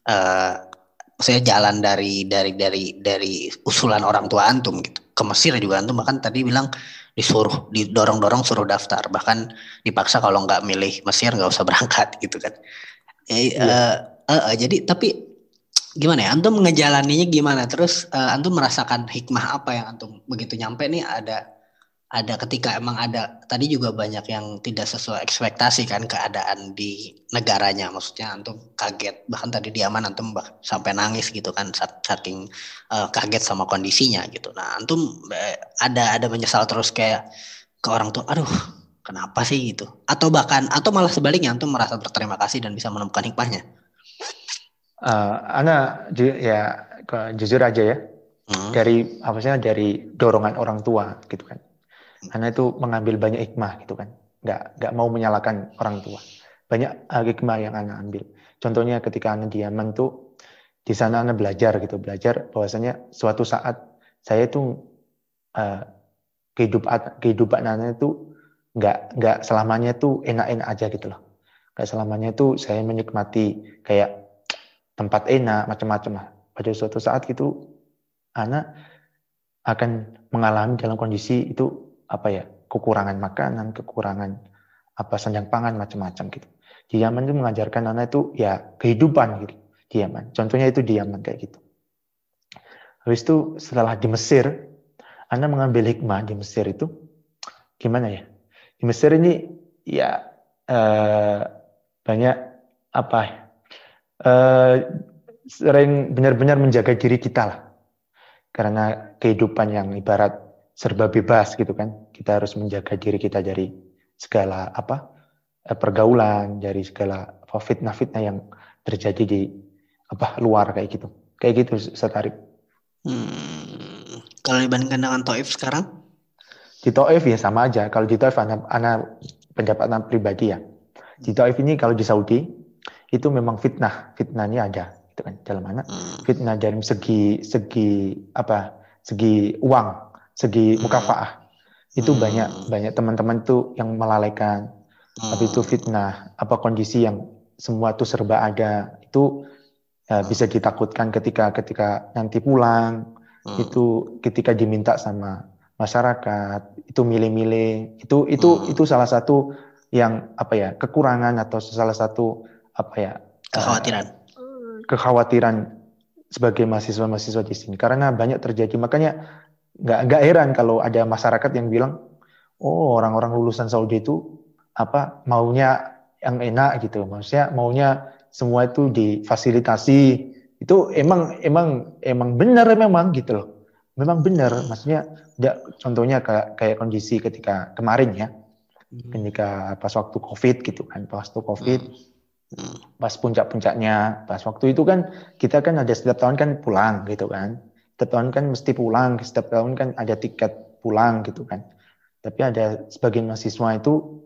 eh saya jalan dari dari dari dari usulan orang tua antum gitu. Ke Mesir juga antum bahkan tadi bilang disuruh didorong-dorong suruh daftar. Bahkan dipaksa kalau nggak milih Mesir nggak usah berangkat gitu kan. Eh, eh, eh, eh, jadi tapi gimana ya antum ngejalaninya gimana? Terus eh, antum merasakan hikmah apa yang antum begitu nyampe nih? Ada ada ketika emang ada tadi juga banyak yang tidak sesuai ekspektasi kan keadaan di negaranya. Maksudnya antum kaget bahkan tadi di Yaman antum bah- sampai nangis gitu kan sak- saking eh, kaget sama kondisinya gitu. Nah antum eh, ada ada menyesal terus kayak ke orang tua aduh kenapa sih? gitu. Atau bahkan atau malah sebaliknya antum merasa berterima kasih dan bisa menemukan hikmahnya. Eh, Ana ju- ya jujur aja ya. Hmm. dari apa sih dari dorongan orang tua gitu kan. Ana itu mengambil banyak hikmah gitu kan. Nggak nggak mau menyalahkan orang tua. Banyak eh, hikmah yang Ana ambil. Contohnya ketika Ana di Yaman tuh di sana Ana belajar gitu, belajar bahwasanya suatu saat saya itu eh, kehidupan kehidupan Ana itu nggak nggak selamanya tuh enak-enak aja gitu loh. Nggak selamanya tuh saya menikmati kayak tempat enak macam-macam lah. Pada suatu saat gitu anak akan mengalami dalam kondisi itu apa ya kekurangan makanan, kekurangan apa sandang pangan macam-macam gitu. Di Yaman itu mengajarkan anak itu ya kehidupan gitu di Yaman. Contohnya itu di Yaman kayak gitu. Habis itu setelah di Mesir, anak mengambil hikmah di Mesir itu gimana ya? Di Mesir ini ya eh, banyak apa ya, eh, sering benar-benar menjaga diri kita lah. Karena kehidupan yang ibarat serba bebas gitu kan. Kita harus menjaga diri kita dari segala apa eh, pergaulan, dari segala fitnah-fitnah yang terjadi di apa luar kayak gitu. Kayak gitu Ustaz Arif. Hmm, kalau dibandingkan dengan Taif sekarang, Di Taif ya sama aja. Kalau di Taif anak, anak pendapat anak pribadi ya. Di Taif ini kalau di Saudi itu memang fitnah, fitnahnya ada gitu kan dalam mana hmm, fitnah dari segi segi apa segi uang segi Hmm. mukafaah. Itu Hmm. banyak banyak teman-teman tuh yang melalaikan. Tapi itu hmm, fitnah. Apa kondisi yang semua tuh serba ada itu ya, bisa ditakutkan ketika ketika nanti pulang. Hmm, itu ketika diminta sama masyarakat itu milih-milih. Itu itu Hmm. itu salah satu yang apa ya kekurangan atau salah satu apa ya eh, kekhawatiran. kekhawatiran sebagai mahasiswa-mahasiswa di sini. Karena banyak terjadi. Makanya nggak nggak heran kalau ada masyarakat yang bilang oh orang-orang lulusan Saudi itu apa maunya yang enak gitu. Maksudnya maunya semua itu difasilitasi. Itu emang emang emang benar memang gitu loh. Memang benar maksudnya ya, contohnya kayak kayak kondisi ketika kemarin ya. Hmm, ketika pas waktu covid gitu kan pas waktu covid hmm, pas puncak-puncaknya, pas waktu itu kan kita kan ada setiap tahun kan pulang gitu kan. Setiap tahun kan mesti pulang, setiap tahun kan ada tiket pulang gitu kan. Tapi ada sebagian mahasiswa itu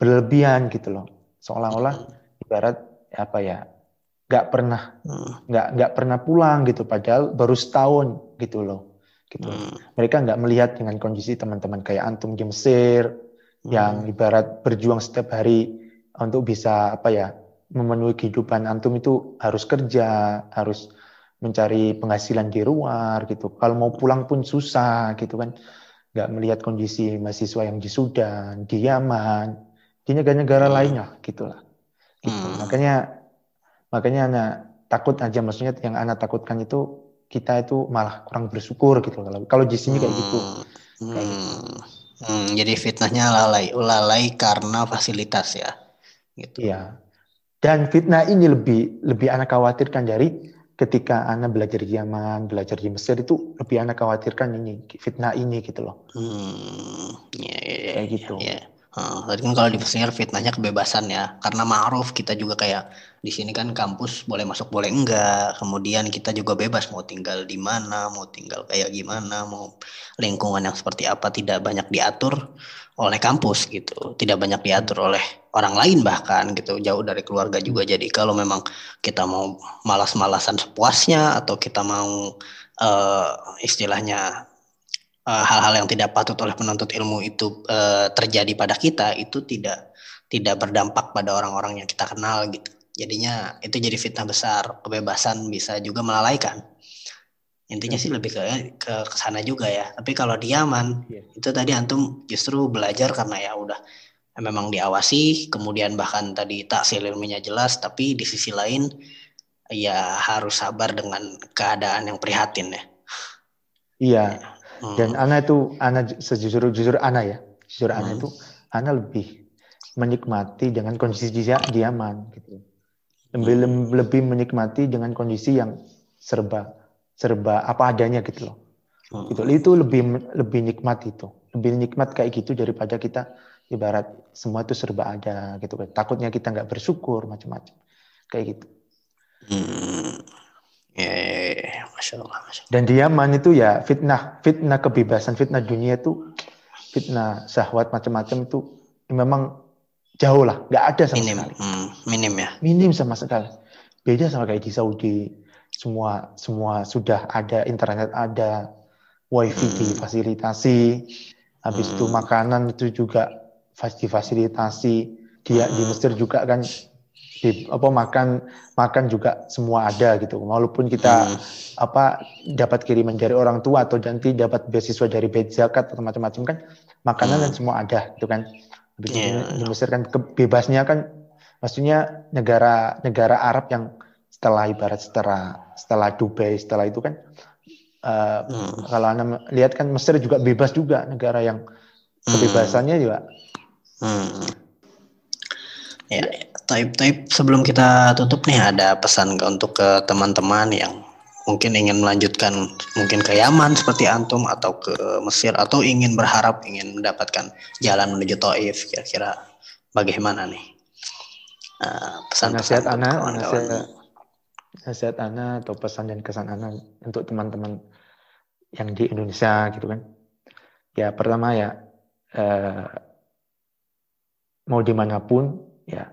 berlebihan gitu loh. Seolah-olah ibarat apa ya, nggak pernah hmm, nggak nggak pernah pulang gitu, padahal baru setahun gitu loh. Gitu. hmm, Mereka nggak melihat dengan kondisi teman-teman kayak antum di Mesir, hmm, yang ibarat berjuang setiap hari untuk bisa apa ya memenuhi kehidupan antum itu harus kerja, harus mencari penghasilan di luar gitu. Kalau mau pulang pun susah gitu kan. Nggak melihat kondisi mahasiswa yang di Sudan, di Yaman, di negara-negara Hmm. lainnya gitulah. Gitu. Hmm. Makanya makanya anak takut aja maksudnya yang anak takutkan itu kita itu malah kurang bersyukur gitu kalau kalau di sini kayak gitu Hmm, Kayak gitu. hmm, jadi fitnahnya lalai, lalai karena fasilitas ya. Gitu. Iya. Dan fitnah ini lebih lebih anak khawatirkan dari ketika anak belajar di Yaman, belajar di Mesir itu lebih anak khawatirkan ini fitnah ini gitu loh. Hmm, ya, ya, ya, Kayak gitu. ya. Hmm, tadi kan kalau di Mesir fitnahnya kebebasan ya, karena ma'ruf kita juga kayak di sini kan kampus boleh masuk boleh enggak, kemudian kita juga bebas mau tinggal di mana, mau tinggal kayak gimana, mau lingkungan yang seperti apa tidak banyak diatur oleh kampus gitu, tidak banyak diatur oleh orang lain bahkan gitu, jauh dari keluarga juga. Jadi kalau memang kita mau malas-malasan sepuasnya atau kita mau eh, istilahnya eh, hal-hal yang tidak patut oleh penuntut ilmu itu eh, terjadi pada kita itu tidak tidak berdampak pada orang-orang yang kita kenal gitu. Jadinya itu jadi fitnah besar. Kebebasan bisa juga melalaikan. Intinya sih lebih ke ke sana juga ya. Tapi kalau di Yaman Iya. itu tadi antum justru belajar karena ya udah memang diawasi, kemudian bahkan tadi taksil ilmunya jelas, tapi di sisi lain ya harus sabar dengan keadaan yang prihatin ya. Iya. Hmm. Dan Ana itu, Ana sejujur jujur Ana ya, jujur Ana Hmm. itu, Ana lebih menikmati dengan kondisi dia di Yaman gitu. Lebih lem- lebih menikmati dengan kondisi yang serba serba apa adanya gitu loh. Hmm. Gitu. Itu lebih lebih nikmat itu, lebih nikmat kayak gitu daripada kita ibarat semua itu serba ada gitu kan. Takutnya kita nggak bersyukur macam-macam kayak gitu. Hmm. Ya, ya, ya, masya Allah, masya Allah. Dan di Yaman itu ya fitnah, fitnah kebebasan, fitnah dunia itu, fitnah syahwat macam-macam itu memang jauh lah, nggak ada sama Minim, sekali, hmm, minim ya. minim sama sekali. Beda sama kayak di Saudi, semua semua sudah ada internet ada, wifi Hmm. difasilitasi, habis itu Hmm. makanan itu juga difasilitasi. Dia di Hmm. Mesir juga kan di, apa makan makan juga semua ada gitu. Walaupun kita Hmm. apa dapat kiriman dari orang tua atau nanti dapat beasiswa dari bait zakat atau macam-macam kan makanan Hmm. dan semua ada gitu kan Habis Iya. di Mesir kan kebebasnya kan maksudnya negara negara Arab yang setelah ibarat setelah setelah Dubai setelah itu kan eh, Hmm. kalau anda lihat kan Mesir juga bebas juga negara yang kebebasannya juga Hmm. Ya, taib. Sebelum kita tutup nih ada pesan ke untuk ke teman-teman yang mungkin ingin melanjutkan mungkin ke Yaman seperti antum atau ke Mesir atau ingin berharap ingin mendapatkan jalan menuju Taif kira-kira bagaimana nih Eh, pesan-pesan nasihat untuk anak nasihat nasihat anak atau pesan dan kesan anak untuk teman-teman yang di Indonesia gitu kan ya pertama ya eh, mau di mana pun ya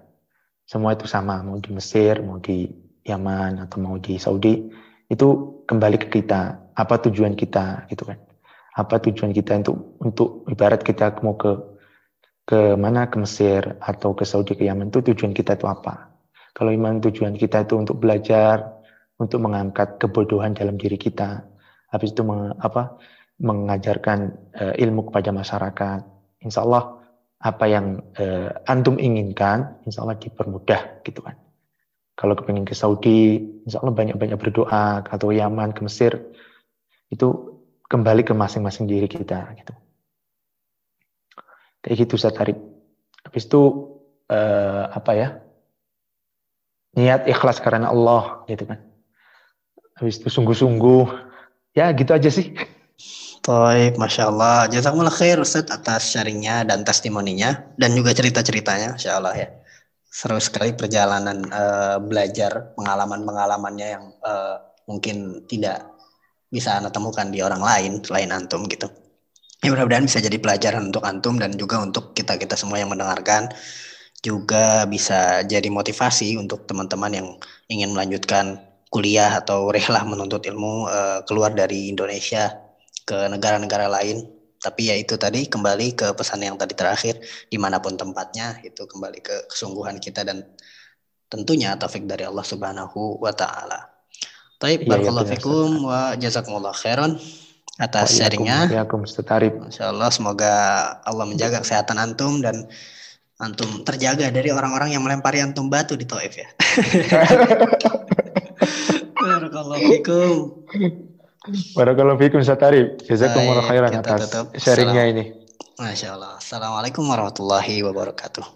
semua itu sama. Mau di Mesir mau di Yaman atau mau di Saudi itu kembali ke kita. Apa tujuan kita gitu kan? Apa tujuan kita untuk untuk ibarat kita mau ke ke mana? Ke Mesir atau ke Saudi ke Yaman itu tujuan kita itu apa? Kalau iman tujuan kita itu untuk belajar untuk mengangkat kebodohan dalam diri kita habis itu meng- apa? Mengajarkan eh, ilmu kepada masyarakat insya Allah apa yang eh, antum inginkan insya Allah dipermudah gitu kan. Kalau kepingin ke Saudi insya Allah banyak-banyak berdoa atau Yaman ke Mesir itu kembali ke masing-masing diri kita gitu. Kayak gitu saya tarik habis itu eh, apa ya niat ikhlas karena Allah gitu kan. Habis itu sungguh-sungguh ya gitu aja sih Baik, Masya Allah. Jazakumullah khair Ustaz atas sharingnya dan testimoninya dan juga cerita-ceritanya, Masya Allah ya. Seru sekali perjalanan eh, belajar pengalaman-pengalamannya yang eh, mungkin tidak bisa anda temukan di orang lain selain antum gitu. Ya mudah-mudahan bisa jadi pelajaran untuk antum dan juga untuk kita-kita semua yang mendengarkan juga bisa jadi motivasi untuk teman-teman yang ingin melanjutkan kuliah atau rehlah menuntut ilmu eh, keluar dari Indonesia ke negara-negara lain. Tapi ya itu tadi kembali ke pesan yang tadi terakhir, di mana pun tempatnya itu kembali ke kesungguhan kita dan tentunya taufik dari Allah Subhanahu wa Ta'ala. Taib, barakallahu benar, fikum wa jazakumullah khairan atas sharingnya. Ya. Masya Allah, semoga Allah menjaga kesehatan antum dan antum terjaga dari orang-orang yang melempari antum batu di Taif ya. Barakallahu fikum. Barakallahu fikum Satari. Jazakumullah khairan atas tutup. sharingnya Salam. ini. Masya Allah. Assalamualaikum warahmatullahi wabarakatuh.